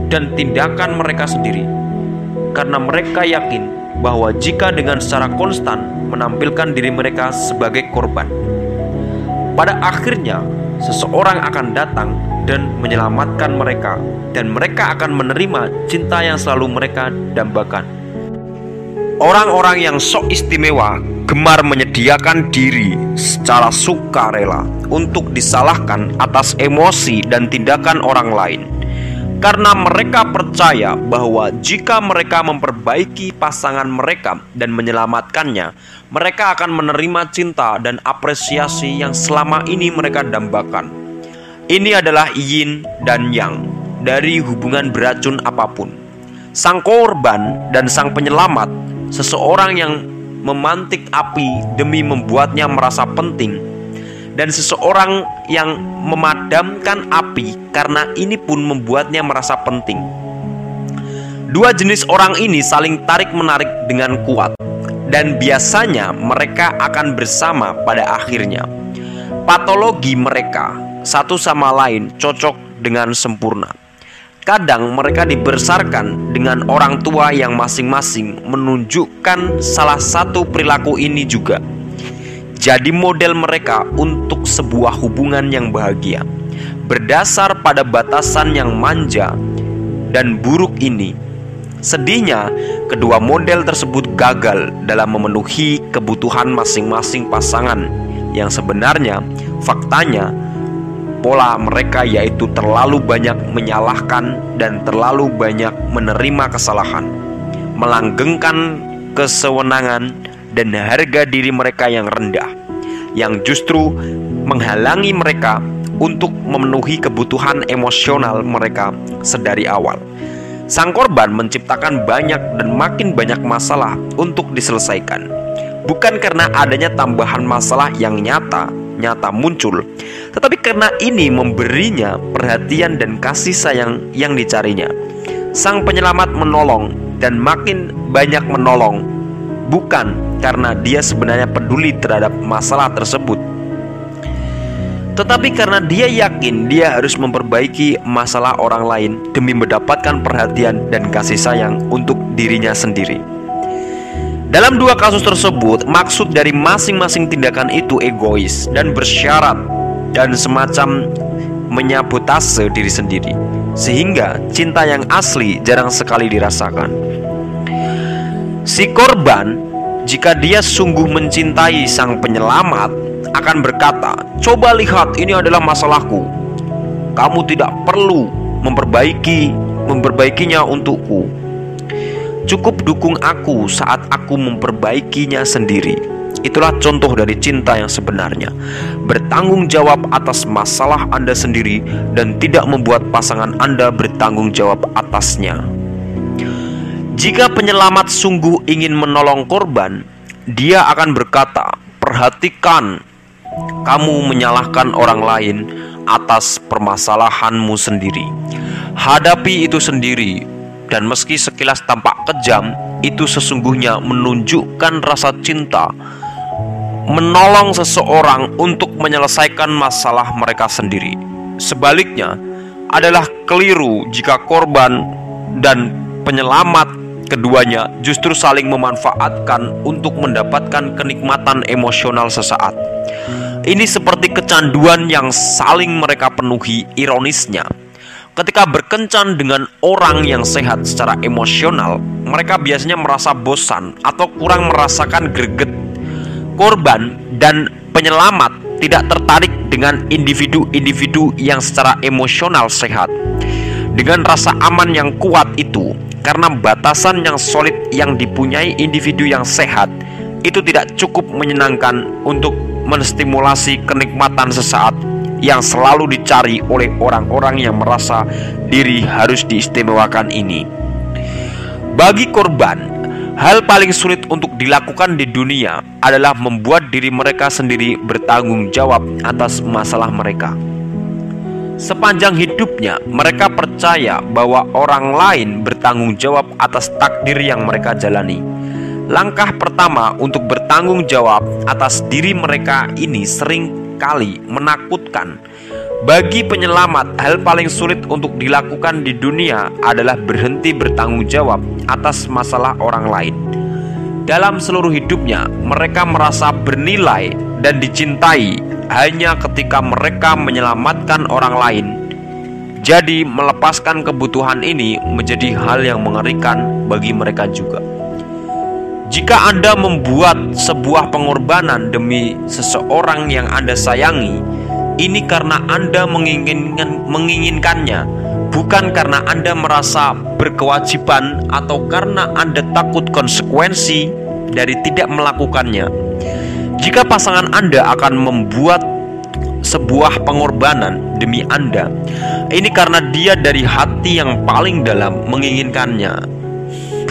dan tindakan mereka sendiri, karena mereka yakin bahwa jika dengan secara konstan menampilkan diri mereka sebagai korban, pada akhirnya seseorang akan datang dan menyelamatkan mereka, dan mereka akan menerima cinta yang selalu mereka dambakan. Orang-orang yang sok istimewa gemar menyediakan diri secara sukarela untuk disalahkan atas emosi dan tindakan orang lain karena mereka percaya bahwa jika mereka memperbaiki pasangan mereka dan menyelamatkannya, mereka akan menerima cinta dan apresiasi yang selama ini mereka dambakan. Ini adalah yin dan yang dari hubungan beracun apa pun. Sang korban dan sang penyelamat, seseorang yang memantik api demi membuatnya merasa penting dan seseorang yang memadamkan api karena ini pun membuatnya merasa penting. Dua jenis orang ini saling tarik-menarik dengan kuat, dan biasanya mereka akan bersama pada akhirnya. Patologi mereka satu sama lain cocok dengan sempurna. Kadang mereka dibesarkan dengan orang tua yang masing-masing menunjukkan salah satu perilaku ini juga jadi model mereka untuk sebuah hubungan yang bahagia. Berdasar pada batasan yang manja dan buruk ini, sedihnya kedua model tersebut gagal dalam memenuhi kebutuhan masing-masing pasangan yang sebenarnya faktanya pola mereka yaitu terlalu banyak menyalahkan dan terlalu banyak menerima kesalahan, melanggengkan kesewenangan dan harga diri mereka yang rendah, yang justru menghalangi mereka untuk memenuhi kebutuhan emosional mereka sedari awal. Sang korban menciptakan banyak dan makin banyak masalah untuk diselesaikan, bukan karena adanya tambahan masalah yang nyata nyata muncul, tetapi karena ini memberinya perhatian dan kasih sayang yang dicarinya. Sang penyelamat menolong dan makin banyak menolong, bukan karena dia sebenarnya peduli terhadap masalah tersebut. Tetapi karena dia yakin dia harus memperbaiki masalah orang lain demi mendapatkan perhatian dan kasih sayang untuk dirinya sendiri. Dalam dua kasus tersebut, maksud dari masing-masing tindakan itu egois dan bersyarat dan semacam menyabotase diri sendiri, sehingga cinta yang asli jarang sekali dirasakan. Si korban jika dia sungguh mencintai sang penyelamat, akan berkata, "Coba lihat, ini adalah masalahku. Kamu tidak perlu memperbaiki memperbaikinya untukku. Cukup dukung aku saat aku memperbaikinya sendiri." Itulah contoh dari cinta yang sebenarnya. Bertanggung jawab atas masalah Anda sendiri dan tidak membuat pasangan Anda bertanggung jawab atasnya. Jika penyelamat sungguh ingin menolong korban, dia akan berkata, "Perhatikan, kamu menyalahkan orang lain atas permasalahanmu sendiri. Hadapi itu sendiri, dan meski sekilas tampak kejam, itu sesungguhnya menunjukkan rasa cinta." Menolong seseorang untuk menyelesaikan masalah mereka sendiri. Sebaliknya, adalah keliru jika korban dan penyelamat Keduanya justru saling memanfaatkan untuk mendapatkan kenikmatan emosional sesaat. Ini seperti kecanduan yang saling mereka penuhi ironisnya. Ketika berkencan dengan orang yang sehat secara emosional, mereka biasanya merasa bosan atau kurang merasakan greget. Korban dan penyelamat tidak tertarik dengan individu-individu yang secara emosional sehat. Dengan rasa aman yang kuat itu, karena batasan yang solid yang dipunyai individu yang sehat itu tidak cukup menyenangkan untuk menstimulasi kenikmatan sesaat yang selalu dicari oleh orang-orang yang merasa diri harus diistimewakan ini. Bagi korban, hal paling sulit untuk dilakukan di dunia adalah membuat diri mereka sendiri bertanggung jawab atas masalah mereka. Sepanjang hidupnya, mereka percaya bahwa orang lain bertanggung jawab atas takdir yang mereka jalani. Langkah pertama untuk bertanggung jawab atas diri mereka ini sering kali menakutkan. Bagi penyelamat, hal paling sulit untuk dilakukan di dunia adalah berhenti bertanggung jawab atas masalah orang lain. Dalam seluruh hidupnya, mereka merasa bernilai dan dicintai hanya ketika mereka menyelamatkan orang lain. Jadi, melepaskan kebutuhan ini menjadi hal yang mengerikan bagi mereka juga. Jika Anda membuat sebuah pengorbanan demi seseorang yang Anda sayangi, ini karena Anda menginginkan, menginginkannya, bukan karena Anda merasa berkewajiban atau karena Anda takut konsekuensi dari tidak melakukannya. Jika pasangan Anda akan membuat sebuah pengorbanan demi Anda, ini karena dia dari hati yang paling dalam menginginkannya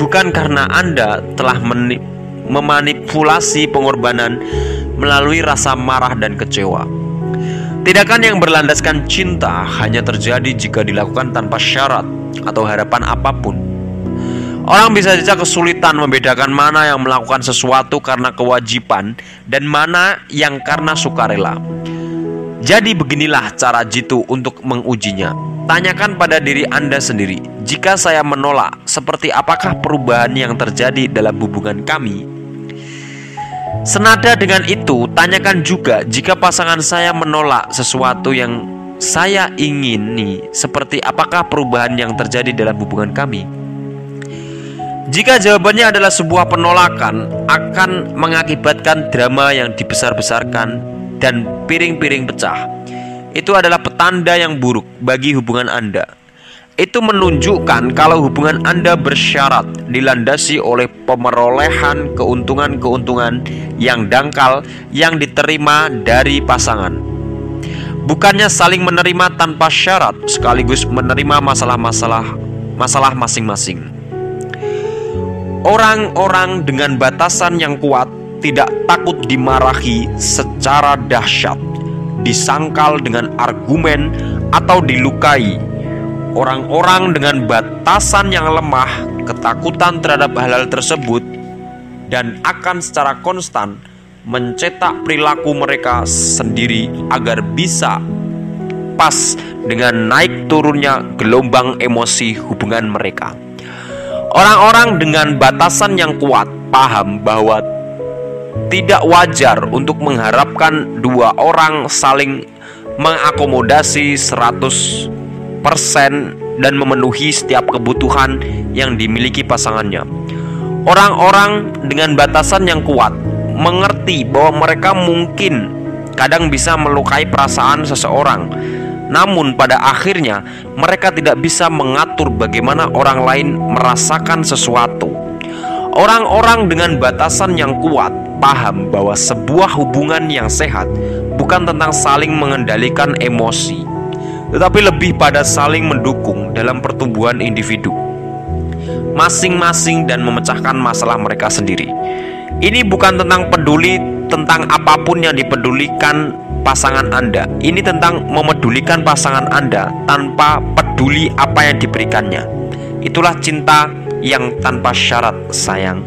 bukan karena Anda telah memanipulasi pengorbanan melalui rasa marah dan kecewa. Tindakan yang berlandaskan cinta hanya terjadi jika dilakukan tanpa syarat atau harapan apa pun. Orang bisa saja kesulitan membedakan mana yang melakukan sesuatu karena kewajiban dan mana yang karena sukarela. Jadi beginilah cara jitu untuk mengujinya. Tanyakan pada diri Anda sendiri, jika saya menolak, seperti apakah perubahan yang terjadi dalam hubungan kami? Senada dengan itu, tanyakan juga jika pasangan saya menolak sesuatu yang saya ingini, seperti apakah perubahan yang terjadi dalam hubungan kami? Jika jawabannya adalah sebuah penolakan, akan mengakibatkan drama yang dibesar-besarkan dan piring-piring pecah. Itu adalah petanda yang buruk bagi hubungan Anda itu menunjukkan kalau hubungan Anda bersyarat dilandasi oleh pemerolehan keuntungan-keuntungan yang dangkal yang diterima dari pasangan. Bukannya saling menerima tanpa syarat sekaligus menerima masalah-masalah masalah masing-masing. Orang-orang dengan batasan yang kuat tidak takut dimarahi secara dahsyat, disangkal dengan argumen atau dilukai Orang-orang dengan batasan yang lemah, ketakutan terhadap hal-hal tersebut, dan akan secara konstan mencetak perilaku mereka sendiri agar bisa pas dengan naik turunnya gelombang emosi hubungan mereka. Orang-orang dengan batasan yang kuat paham bahwa tidak wajar untuk mengharapkan dua orang saling mengakomodasi 100 dan memenuhi setiap kebutuhan yang dimiliki pasangannya. Orang-orang dengan batasan yang kuat mengerti bahwa mereka mungkin kadang bisa melukai perasaan seseorang, namun pada akhirnya mereka tidak bisa mengatur bagaimana orang lain merasakan sesuatu. Orang-orang dengan batasan yang kuat paham bahwa sebuah hubungan yang sehat bukan tentang saling mengendalikan emosi, tetapi lebih pada saling mendukung dalam pertumbuhan individu masing-masing dan memecahkan masalah mereka sendiri. Ini bukan tentang peduli tentang apa pun yang dipedulikan pasangan Anda. Ini tentang memedulikan pasangan Anda tanpa peduli apa yang diberikannya. Itulah cinta yang tanpa syarat, sayang.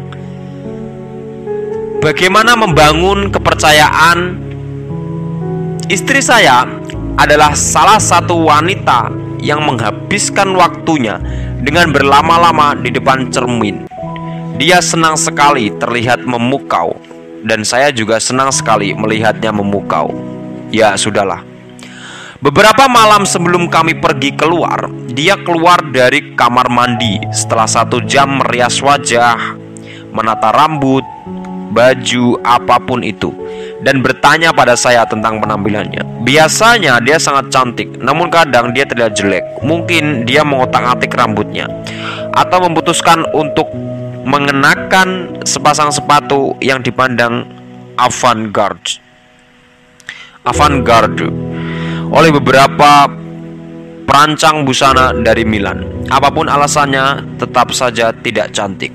Bagaimana membangun kepercayaan istri saya adalah salah satu wanita yang menghabiskan waktunya dengan berlama-lama di depan cermin. Dia senang sekali terlihat memukau, dan saya juga senang sekali melihatnya memukau. Ya, sudahlah. Beberapa malam sebelum kami pergi keluar, dia keluar dari kamar mandi setelah satu jam merias wajah, menata rambut, baju, apa pun itu dan bertanya pada saya tentang penampilannya. Biasanya dia sangat cantik, namun kadang dia terlihat jelek. Mungkin dia mengotak-atik rambutnya atau memutuskan untuk mengenakan sepasang sepatu yang dipandang avant-garde. Avant-garde oleh beberapa perancang busana dari Milan. Apa pun alasannya, tetap saja tidak cantik.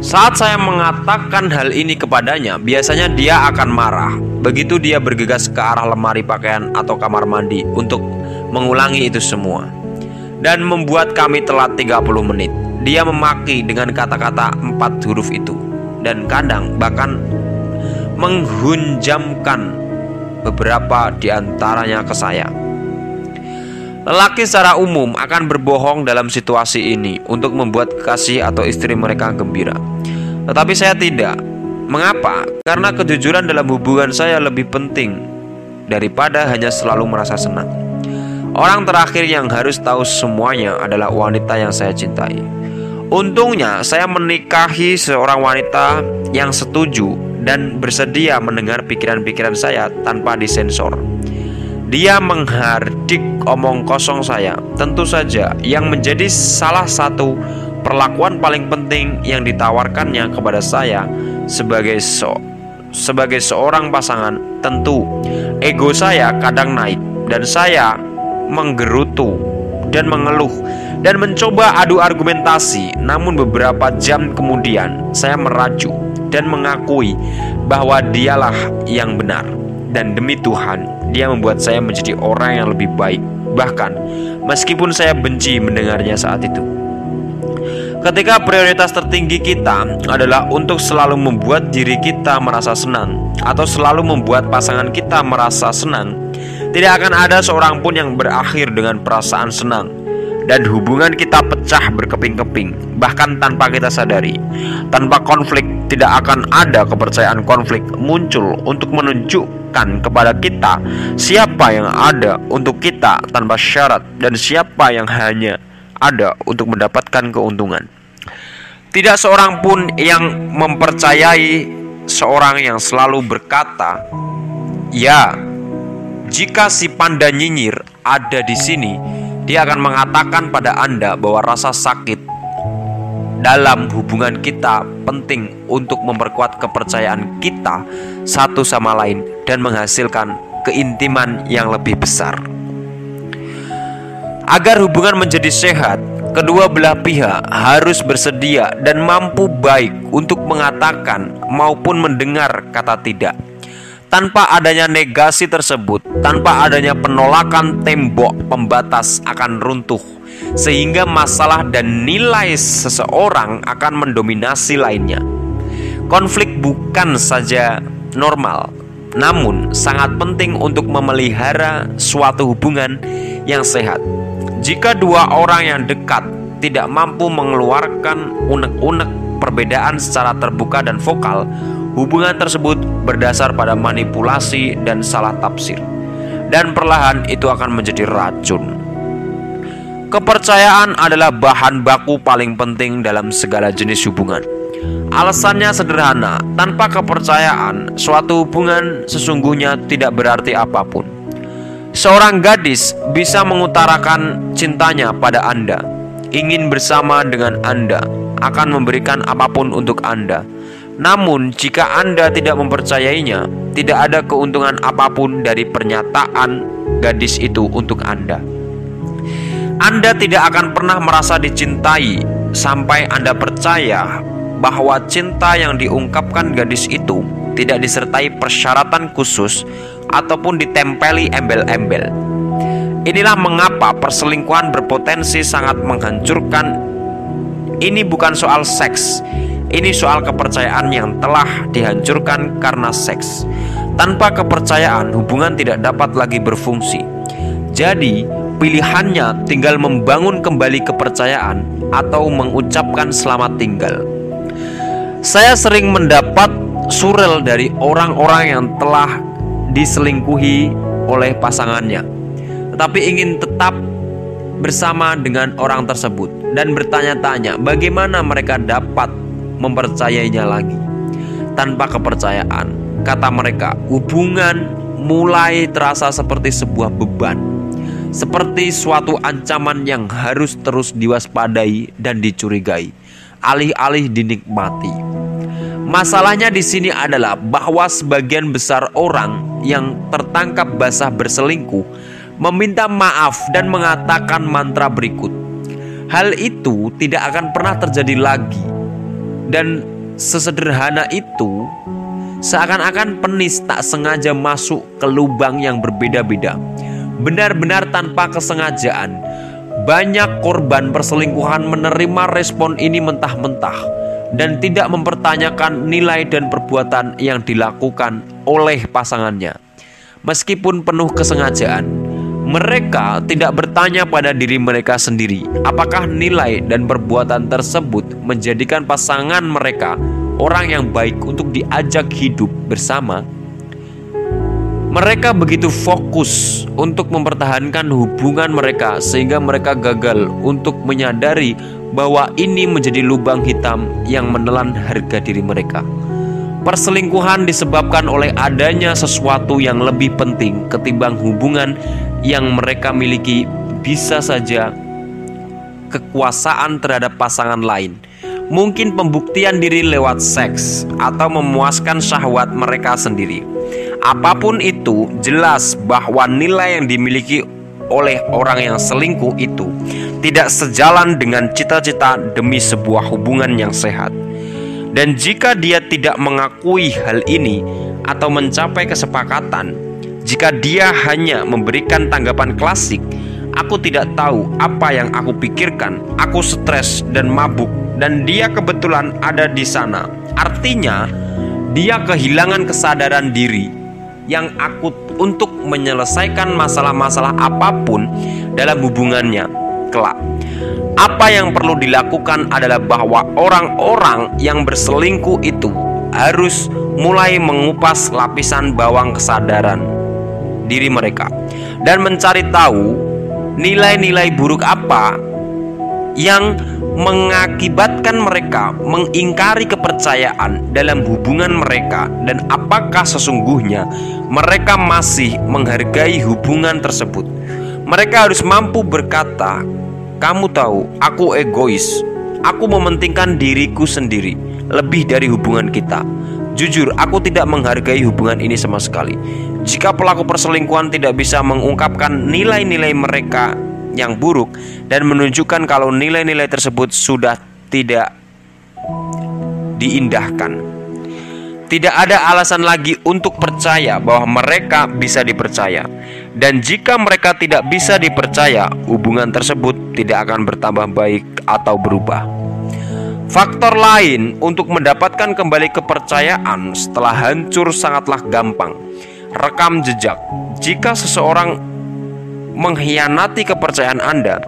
Saat saya mengatakan hal ini kepadanya, biasanya dia akan marah. Begitu dia bergegas ke arah lemari pakaian atau kamar mandi untuk mengulangi itu semua. Dan membuat kami telat 30 menit. dia memaki dengan kata-kata empat huruf itu dan kadang bahkan menghunjamkan beberapa di antaranya ke saya. Lelaki secara umum akan berbohong dalam situasi ini untuk membuat kekasih atau istri mereka gembira. Tetapi saya tidak. Mengapa? Karena kejujuran dalam hubungan saya lebih penting daripada hanya selalu merasa senang. Orang terakhir yang harus tahu semuanya adalah wanita yang saya cintai. Untungnya, saya menikahi seorang wanita yang setuju dan bersedia mendengar pikiran-pikiran saya tanpa disensor. Dia menghardik omong kosong saya. Tentu saja, yang menjadi salah satu perlakuan paling penting yang ditawarkannya kepada saya sebagai so sebagai seorang pasangan, tentu ego saya kadang naik dan saya menggerutu dan mengeluh dan mencoba adu argumentasi. Namun beberapa jam kemudian saya merajuk dan mengakui bahwa dialah yang benar dan demi Tuhan, dia membuat saya menjadi orang yang lebih baik. Bahkan, meskipun saya benci mendengarnya saat itu. Ketika prioritas tertinggi kita adalah untuk selalu membuat diri kita merasa senang atau selalu membuat pasangan kita merasa senang, tidak akan ada seorang pun yang berakhir dengan perasaan senang dan hubungan kita pecah berkeping-keping, bahkan tanpa kita sadari. Tanpa konflik, tidak akan ada kepercayaan konflik muncul untuk menunjukkan kepada kita siapa yang ada untuk kita tanpa syarat dan siapa yang hanya ada untuk mendapatkan keuntungan. Tidak seorang pun yang mempercayai seorang yang selalu berkata, "Ya, jika si panda nyinyir ada di sini, dia akan mengatakan pada Anda bahwa rasa sakit dalam hubungan kita penting untuk memperkuat kepercayaan kita satu sama lain dan menghasilkan keintiman yang lebih besar. Agar hubungan menjadi sehat, kedua belah pihak harus bersedia dan mampu baik untuk mengatakan maupun mendengar kata tidak. Tanpa adanya negasi tersebut, tanpa adanya penolakan tembok pembatas akan runtuh, sehingga masalah dan nilai seseorang akan mendominasi lainnya. Konflik bukan saja normal, namun sangat penting untuk memelihara suatu hubungan yang sehat. Jika dua orang yang dekat tidak mampu mengeluarkan unek-unek perbedaan secara terbuka dan vokal, Hubungan tersebut berdasar pada manipulasi dan salah tafsir, dan perlahan itu akan menjadi racun. Kepercayaan adalah bahan baku paling penting dalam segala jenis hubungan. Alasannya sederhana: tanpa kepercayaan, suatu hubungan sesungguhnya tidak berarti apa pun. Seorang gadis bisa mengutarakan cintanya pada Anda, ingin bersama dengan Anda, akan memberikan apa pun untuk Anda namun, jika Anda tidak mempercayainya, tidak ada keuntungan apa pun dari pernyataan gadis itu untuk Anda. Anda tidak akan pernah merasa dicintai sampai Anda percaya bahwa cinta yang diungkapkan gadis itu tidak disertai persyaratan khusus ataupun ditempeli embel-embel. Inilah mengapa perselingkuhan berpotensi sangat menghancurkan. Ini bukan soal seks, ini soal kepercayaan yang telah dihancurkan karena seks. Tanpa kepercayaan, hubungan tidak dapat lagi berfungsi. Jadi, pilihannya tinggal membangun kembali kepercayaan atau mengucapkan selamat tinggal. Saya sering mendapat surel dari orang-orang yang telah diselingkuhi oleh pasangannya, tetapi ingin tetap bersama dengan orang tersebut dan bertanya-tanya bagaimana mereka dapat mempercayainya lagi. Tanpa kepercayaan, kata mereka, hubungan mulai terasa seperti sebuah beban, seperti suatu ancaman yang harus terus diwaspadai dan dicurigai, alih-alih dinikmati. Masalahnya di sini adalah bahwa sebagian besar orang yang tertangkap basah berselingkuh meminta maaf dan mengatakan mantra berikut. Hal itu tidak akan pernah terjadi lagi dan sesederhana itu seakan-akan penis tak sengaja masuk ke lubang yang berbeda-beda. Benar-benar tanpa kesengajaan, banyak korban perselingkuhan menerima respon ini mentah-mentah dan tidak mempertanyakan nilai dan perbuatan yang dilakukan oleh pasangannya. Meskipun penuh kesengajaan, mereka tidak bertanya pada diri mereka sendiri apakah nilai dan perbuatan tersebut menjadikan pasangan mereka orang yang baik untuk diajak hidup bersama. Mereka begitu fokus untuk mempertahankan hubungan mereka, sehingga mereka gagal untuk menyadari bahwa ini menjadi lubang hitam yang menelan harga diri mereka. Perselingkuhan disebabkan oleh adanya sesuatu yang lebih penting ketimbang hubungan yang mereka miliki, bisa saja kekuasaan terhadap pasangan lain mungkin pembuktian diri lewat seks atau memuaskan syahwat mereka sendiri. Apa pun itu, jelas bahwa nilai yang dimiliki oleh orang yang selingkuh itu tidak sejalan dengan cita-cita demi sebuah hubungan yang sehat. Dan jika dia tidak mengakui hal ini atau mencapai kesepakatan, jika dia hanya memberikan tanggapan klasik, Aku tidak tahu apa yang aku pikirkan. Aku stres dan mabuk, dan dia kebetulan ada di sana. Artinya, dia kehilangan kesadaran diri yang akut untuk menyelesaikan masalah-masalah apa pun dalam hubungannya kelak. Apa yang perlu dilakukan adalah bahwa orang-orang yang berselingkuh itu harus mulai mengupas lapisan bawang kesadaran diri mereka dan mencari tahu nilai-nilai buruk apa yang mengakibatkan mereka mengingkari kepercayaan dalam hubungan mereka dan apakah sesungguhnya mereka masih menghargai hubungan tersebut. Mereka harus mampu berkata, "Kamu tahu, aku egois. Aku mementingkan diriku sendiri lebih dari hubungan kita." Jujur, aku tidak menghargai hubungan ini sama sekali. Jika pelaku perselingkuhan tidak bisa mengungkapkan nilai-nilai mereka yang buruk dan menunjukkan kalau nilai-nilai tersebut sudah tidak diindahkan. Tidak ada alasan lagi untuk percaya bahwa mereka bisa dipercaya, dan jika mereka tidak bisa dipercaya, hubungan tersebut tidak akan bertambah baik atau berubah. Faktor lain untuk mendapatkan kembali kepercayaan setelah hancur sangatlah gampang. Rekam jejak. Jika seseorang mengkhianati kepercayaan Anda,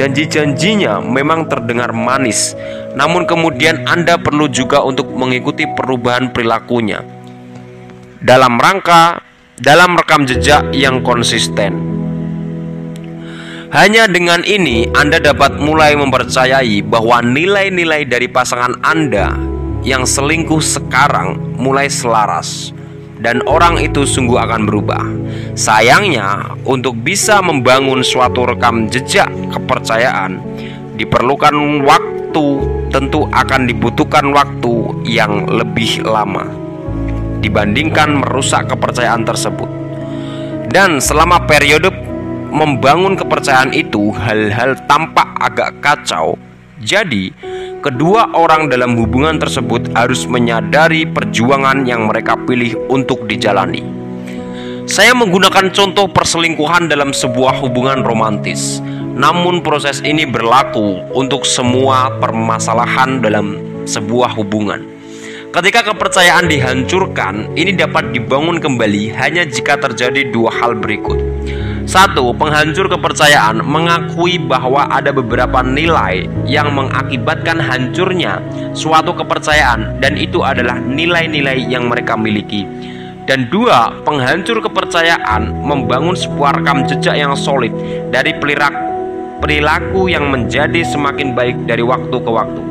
janji-janjinya memang terdengar manis, namun kemudian Anda perlu juga untuk mengikuti perubahan perilakunya. Dalam rangka dalam rekam jejak yang konsisten. Hanya dengan ini Anda dapat mulai mempercayai bahwa nilai-nilai dari pasangan Anda yang selingkuh sekarang mulai selaras dan orang itu sungguh akan berubah. Sayangnya, untuk bisa membangun suatu rekam jejak kepercayaan diperlukan waktu, tentu akan dibutuhkan waktu yang lebih lama dibandingkan merusak kepercayaan tersebut. Dan selama periode membangun kepercayaan itu hal-hal tampak agak kacau. Jadi, kedua orang dalam hubungan tersebut harus menyadari perjuangan yang mereka pilih untuk dijalani. Saya menggunakan contoh perselingkuhan dalam sebuah hubungan romantis. Namun proses ini berlaku untuk semua permasalahan dalam sebuah hubungan. Ketika kepercayaan dihancurkan, ini dapat dibangun kembali hanya jika terjadi dua hal berikut. Satu, penghancur kepercayaan mengakui bahwa ada beberapa nilai yang mengakibatkan hancurnya suatu kepercayaan dan itu adalah nilai-nilai yang mereka miliki. Dan dua, penghancur kepercayaan membangun sebuah rekam jejak yang solid dari perilaku yang menjadi semakin baik dari waktu ke waktu.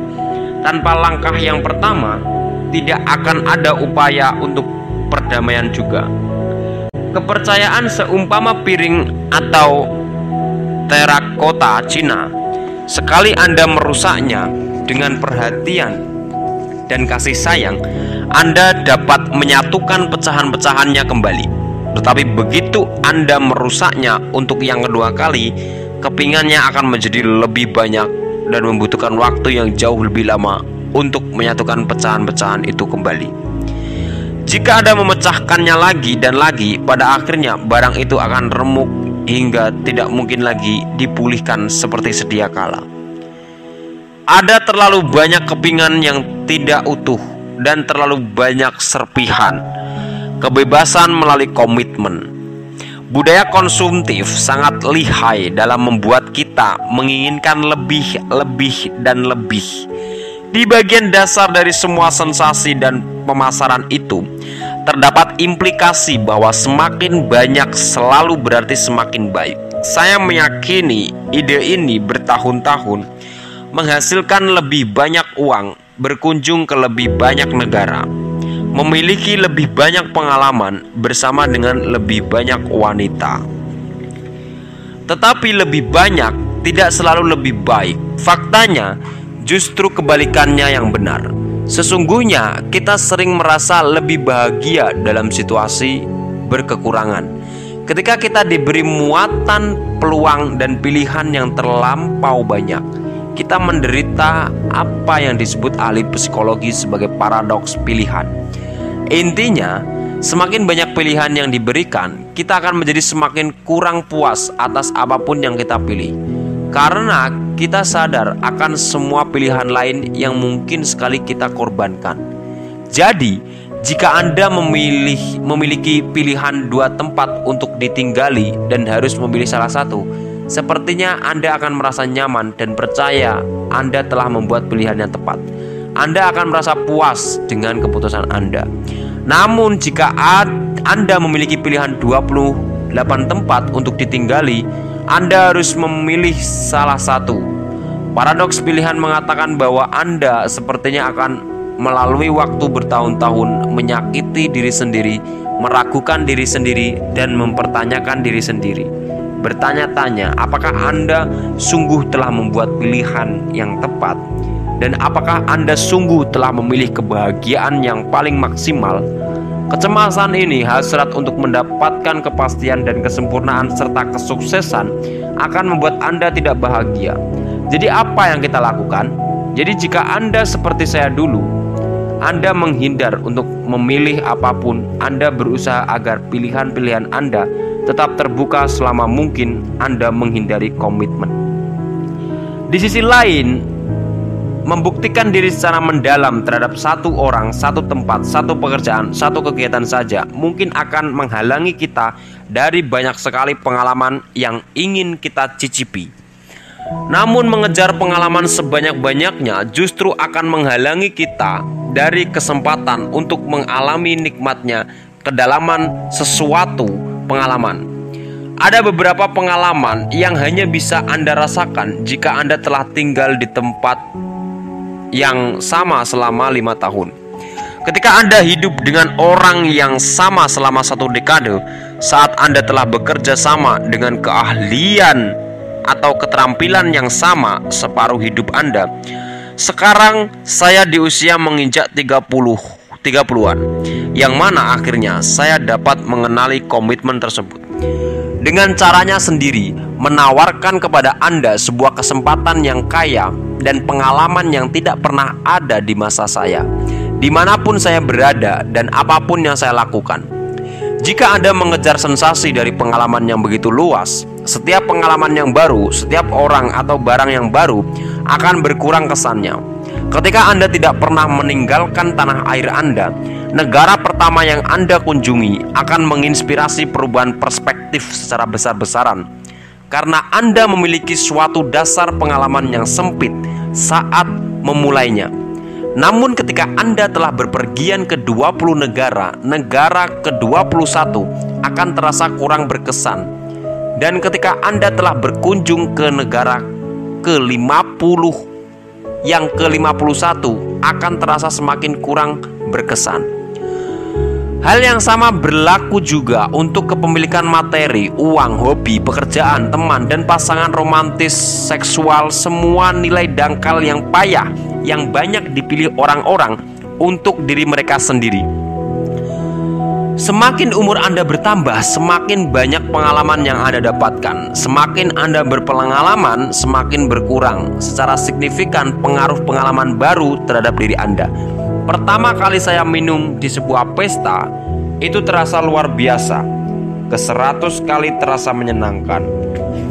Tanpa langkah yang pertama, tidak akan ada upaya untuk perdamaian juga. Kepercayaan seumpama piring atau terakota Cina. Sekali Anda merusaknya dengan perhatian dan kasih sayang, Anda dapat menyatukan pecahan-pecahannya kembali. Tetapi begitu Anda merusaknya untuk yang kedua kali, kepingannya akan menjadi lebih banyak dan membutuhkan waktu yang jauh lebih lama untuk menyatukan pecahan-pecahan itu kembali. Jika Anda memecahkannya lagi dan lagi, pada akhirnya barang itu akan remuk hingga tidak mungkin lagi dipulihkan seperti sedia kala. Ada terlalu banyak kepingan yang tidak utuh dan terlalu banyak serpihan. Kebebasan melalui komitmen. Budaya konsumtif sangat lihai dalam membuat kita menginginkan lebih, lebih, dan lebih. Di bagian dasar dari semua sensasi dan pemasaran itu, terdapat implikasi bahwa semakin banyak selalu berarti semakin baik. Saya meyakini ide ini bertahun-tahun menghasilkan lebih banyak uang, berkunjung ke lebih banyak negara, memiliki lebih banyak pengalaman bersama dengan lebih banyak wanita. Tetapi lebih banyak tidak selalu lebih baik. Faktanya, justru kebalikannya yang benar. Sesungguhnya, kita sering merasa lebih bahagia dalam situasi berkekurangan. Ketika kita diberi muatan, peluang, dan pilihan yang terlampau banyak, kita menderita apa yang disebut ahli psikologi sebagai paradoks pilihan. Intinya, semakin banyak pilihan yang diberikan, kita akan menjadi semakin kurang puas atas apa pun yang kita pilih. Karena kita sadar akan semua pilihan lain yang mungkin sekali kita korbankan. Jadi, jika Anda memilih memiliki pilihan dua tempat untuk ditinggali dan harus memilih salah satu, Sepertinya Anda akan merasa nyaman dan percaya Anda telah membuat pilihan yang tepat. Anda akan merasa puas dengan keputusan Anda. Namun jika Anda memiliki pilihan 28 tempat untuk ditinggali, Anda harus memilih salah satu. Paradoks pilihan mengatakan bahwa Anda sepertinya akan melalui waktu bertahun-tahun menyakiti diri sendiri, meragukan diri sendiri, dan mempertanyakan diri sendiri bertanya-tanya apakah Anda sungguh telah membuat pilihan yang tepat dan apakah Anda sungguh telah memilih kebahagiaan yang paling maksimal. Kecemasan ini hasrat untuk mendapatkan kepastian dan kesempurnaan serta kesuksesan akan membuat Anda tidak bahagia. Jadi apa yang kita lakukan? Jadi jika Anda seperti saya dulu, Anda menghindar untuk memilih apa pun, Anda berusaha agar pilihan-pilihan Anda tetap terbuka selama mungkin Anda menghindari komitmen. Di sisi lain, membuktikan diri secara mendalam terhadap satu orang, satu tempat, satu pekerjaan, satu kegiatan saja mungkin akan menghalangi kita dari banyak sekali pengalaman yang ingin kita cicipi. Namun mengejar pengalaman sebanyak-banyaknya justru akan menghalangi kita dari kesempatan untuk mengalami nikmatnya kedalaman sesuatu pengalaman. Ada beberapa pengalaman yang hanya bisa Anda rasakan jika Anda telah tinggal di tempat yang sama selama lima tahun. Ketika Anda hidup dengan orang yang sama selama satu dekade, saat Anda telah bekerja sama dengan keahlian atau keterampilan yang sama separuh hidup Anda, sekarang saya di usia menginjak 30 30-an yang mana akhirnya saya dapat mengenali komitmen tersebut. Dengan caranya sendiri menawarkan kepada Anda sebuah kesempatan yang kaya dan pengalaman yang tidak pernah ada di masa saya di mana pun saya berada dan apa pun yang saya lakukan jika Anda mengejar sensasi dari pengalaman yang begitu luas, setiap pengalaman yang baru, setiap orang atau barang yang baru akan berkurang kesannya. Ketika Anda tidak pernah meninggalkan tanah air Anda, negara pertama yang Anda kunjungi akan menginspirasi perubahan perspektif secara besar-besaran. Karena Anda memiliki suatu dasar pengalaman yang sempit saat memulainya. Namun ketika Anda telah berpergian ke 20 negara, negara ke-21 akan terasa kurang berkesan. Dan ketika Anda telah berkunjung ke negara ke-50 yang ke-51 akan terasa semakin kurang berkesan. Hal yang sama berlaku juga untuk kepemilikan materi, uang, hobi, pekerjaan, teman, dan pasangan romantis seksual semua nilai dangkal yang payah yang banyak dipilih orang-orang untuk diri mereka sendiri. Semakin umur Anda bertambah, semakin banyak pengalaman yang Anda dapatkan. Semakin Anda berpengalaman, semakin berkurang secara signifikan pengaruh pengalaman baru terhadap diri Anda. Pertama kali saya minum di sebuah pesta, itu terasa luar biasa. ke 100 kali terasa menyenangkan,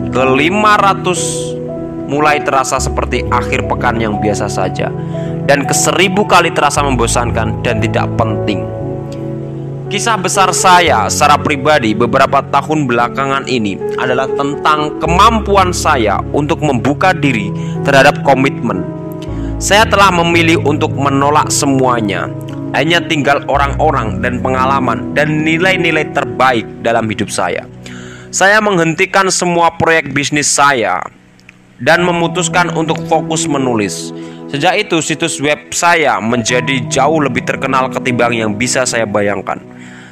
ke 500 mulai terasa seperti akhir pekan yang biasa saja, dan ke 1000 kali terasa membosankan dan tidak penting. Kisah besar saya secara pribadi beberapa tahun belakangan ini adalah tentang kemampuan saya untuk membuka diri terhadap komitmen. Saya telah memilih untuk menolak semuanya, hanya tinggal orang-orang dan pengalaman dan nilai-nilai terbaik dalam hidup saya. Saya menghentikan semua proyek bisnis saya dan memutuskan untuk fokus menulis. Sejak itu situs web saya menjadi jauh lebih terkenal ketimbang yang bisa saya bayangkan.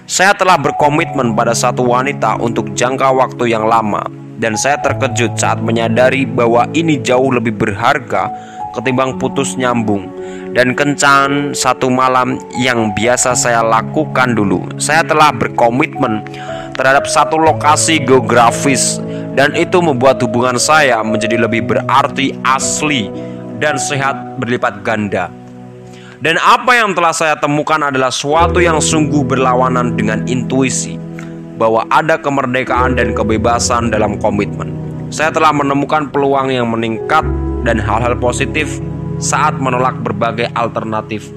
Saya telah berkomitmen pada satu wanita untuk jangka waktu yang lama dan saya terkejut saat menyadari bahwa ini jauh lebih berharga ketimbang putus nyambung dan kencan satu malam yang biasa saya lakukan dulu. Saya telah berkomitmen terhadap satu lokasi geografis dan itu membuat hubungan saya menjadi lebih berarti asli dan sehat berlipat ganda. Dan apa yang telah saya temukan adalah suatu yang sungguh berlawanan dengan intuisi bahwa ada kemerdekaan dan kebebasan dalam komitmen. Saya telah menemukan peluang yang meningkat dan hal-hal positif saat menolak berbagai alternatif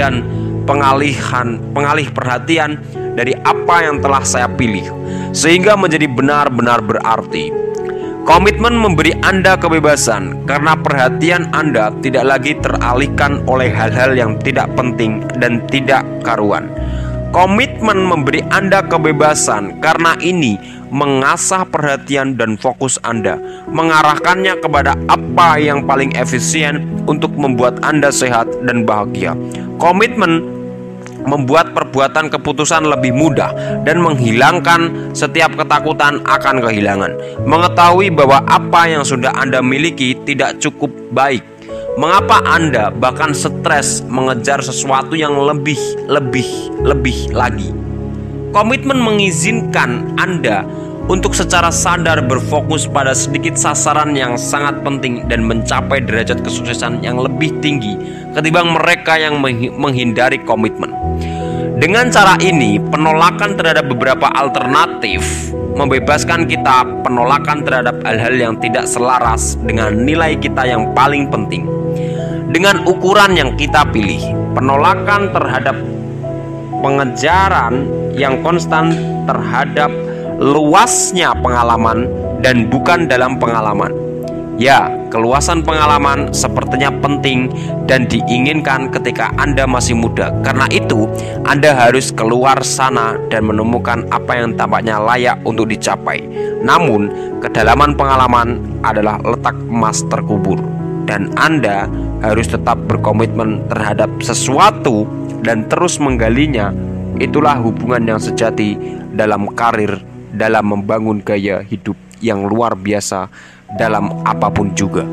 dan pengalihan pengalih perhatian dari apa yang telah saya pilih sehingga menjadi benar-benar berarti. Komitmen memberi Anda kebebasan karena perhatian Anda tidak lagi teralihkan oleh hal-hal yang tidak penting dan tidak karuan. Komitmen memberi Anda kebebasan karena ini mengasah perhatian dan fokus Anda, mengarahkannya kepada apa yang paling efisien untuk membuat Anda sehat dan bahagia. Komitmen membuat perbuatan keputusan lebih mudah dan menghilangkan setiap ketakutan akan kehilangan. Mengetahui bahwa apa yang sudah Anda miliki tidak cukup baik. Mengapa Anda bahkan stres mengejar sesuatu yang lebih, lebih, lebih lagi? Komitmen mengizinkan Anda untuk secara sadar berfokus pada sedikit sasaran yang sangat penting dan mencapai derajat kesuksesan yang lebih tinggi ketimbang mereka yang menghindari komitmen. Dengan cara ini, penolakan terhadap beberapa alternatif membebaskan kita penolakan terhadap hal-hal yang tidak selaras dengan nilai kita yang paling penting. Dengan ukuran yang kita pilih, penolakan terhadap pengejaran yang konstan terhadap luasnya pengalaman dan bukan dalam pengalaman. Ya, keluasan pengalaman sepertinya penting dan diinginkan ketika Anda masih muda. Karena itu, Anda harus keluar sana dan menemukan apa yang tampaknya layak untuk dicapai. Namun, kedalaman pengalaman adalah letak emas terkubur dan Anda harus tetap berkomitmen terhadap sesuatu dan terus menggalinya. Itulah hubungan yang sejati dalam karir dalam membangun gaya hidup yang luar biasa dalam apa pun juga.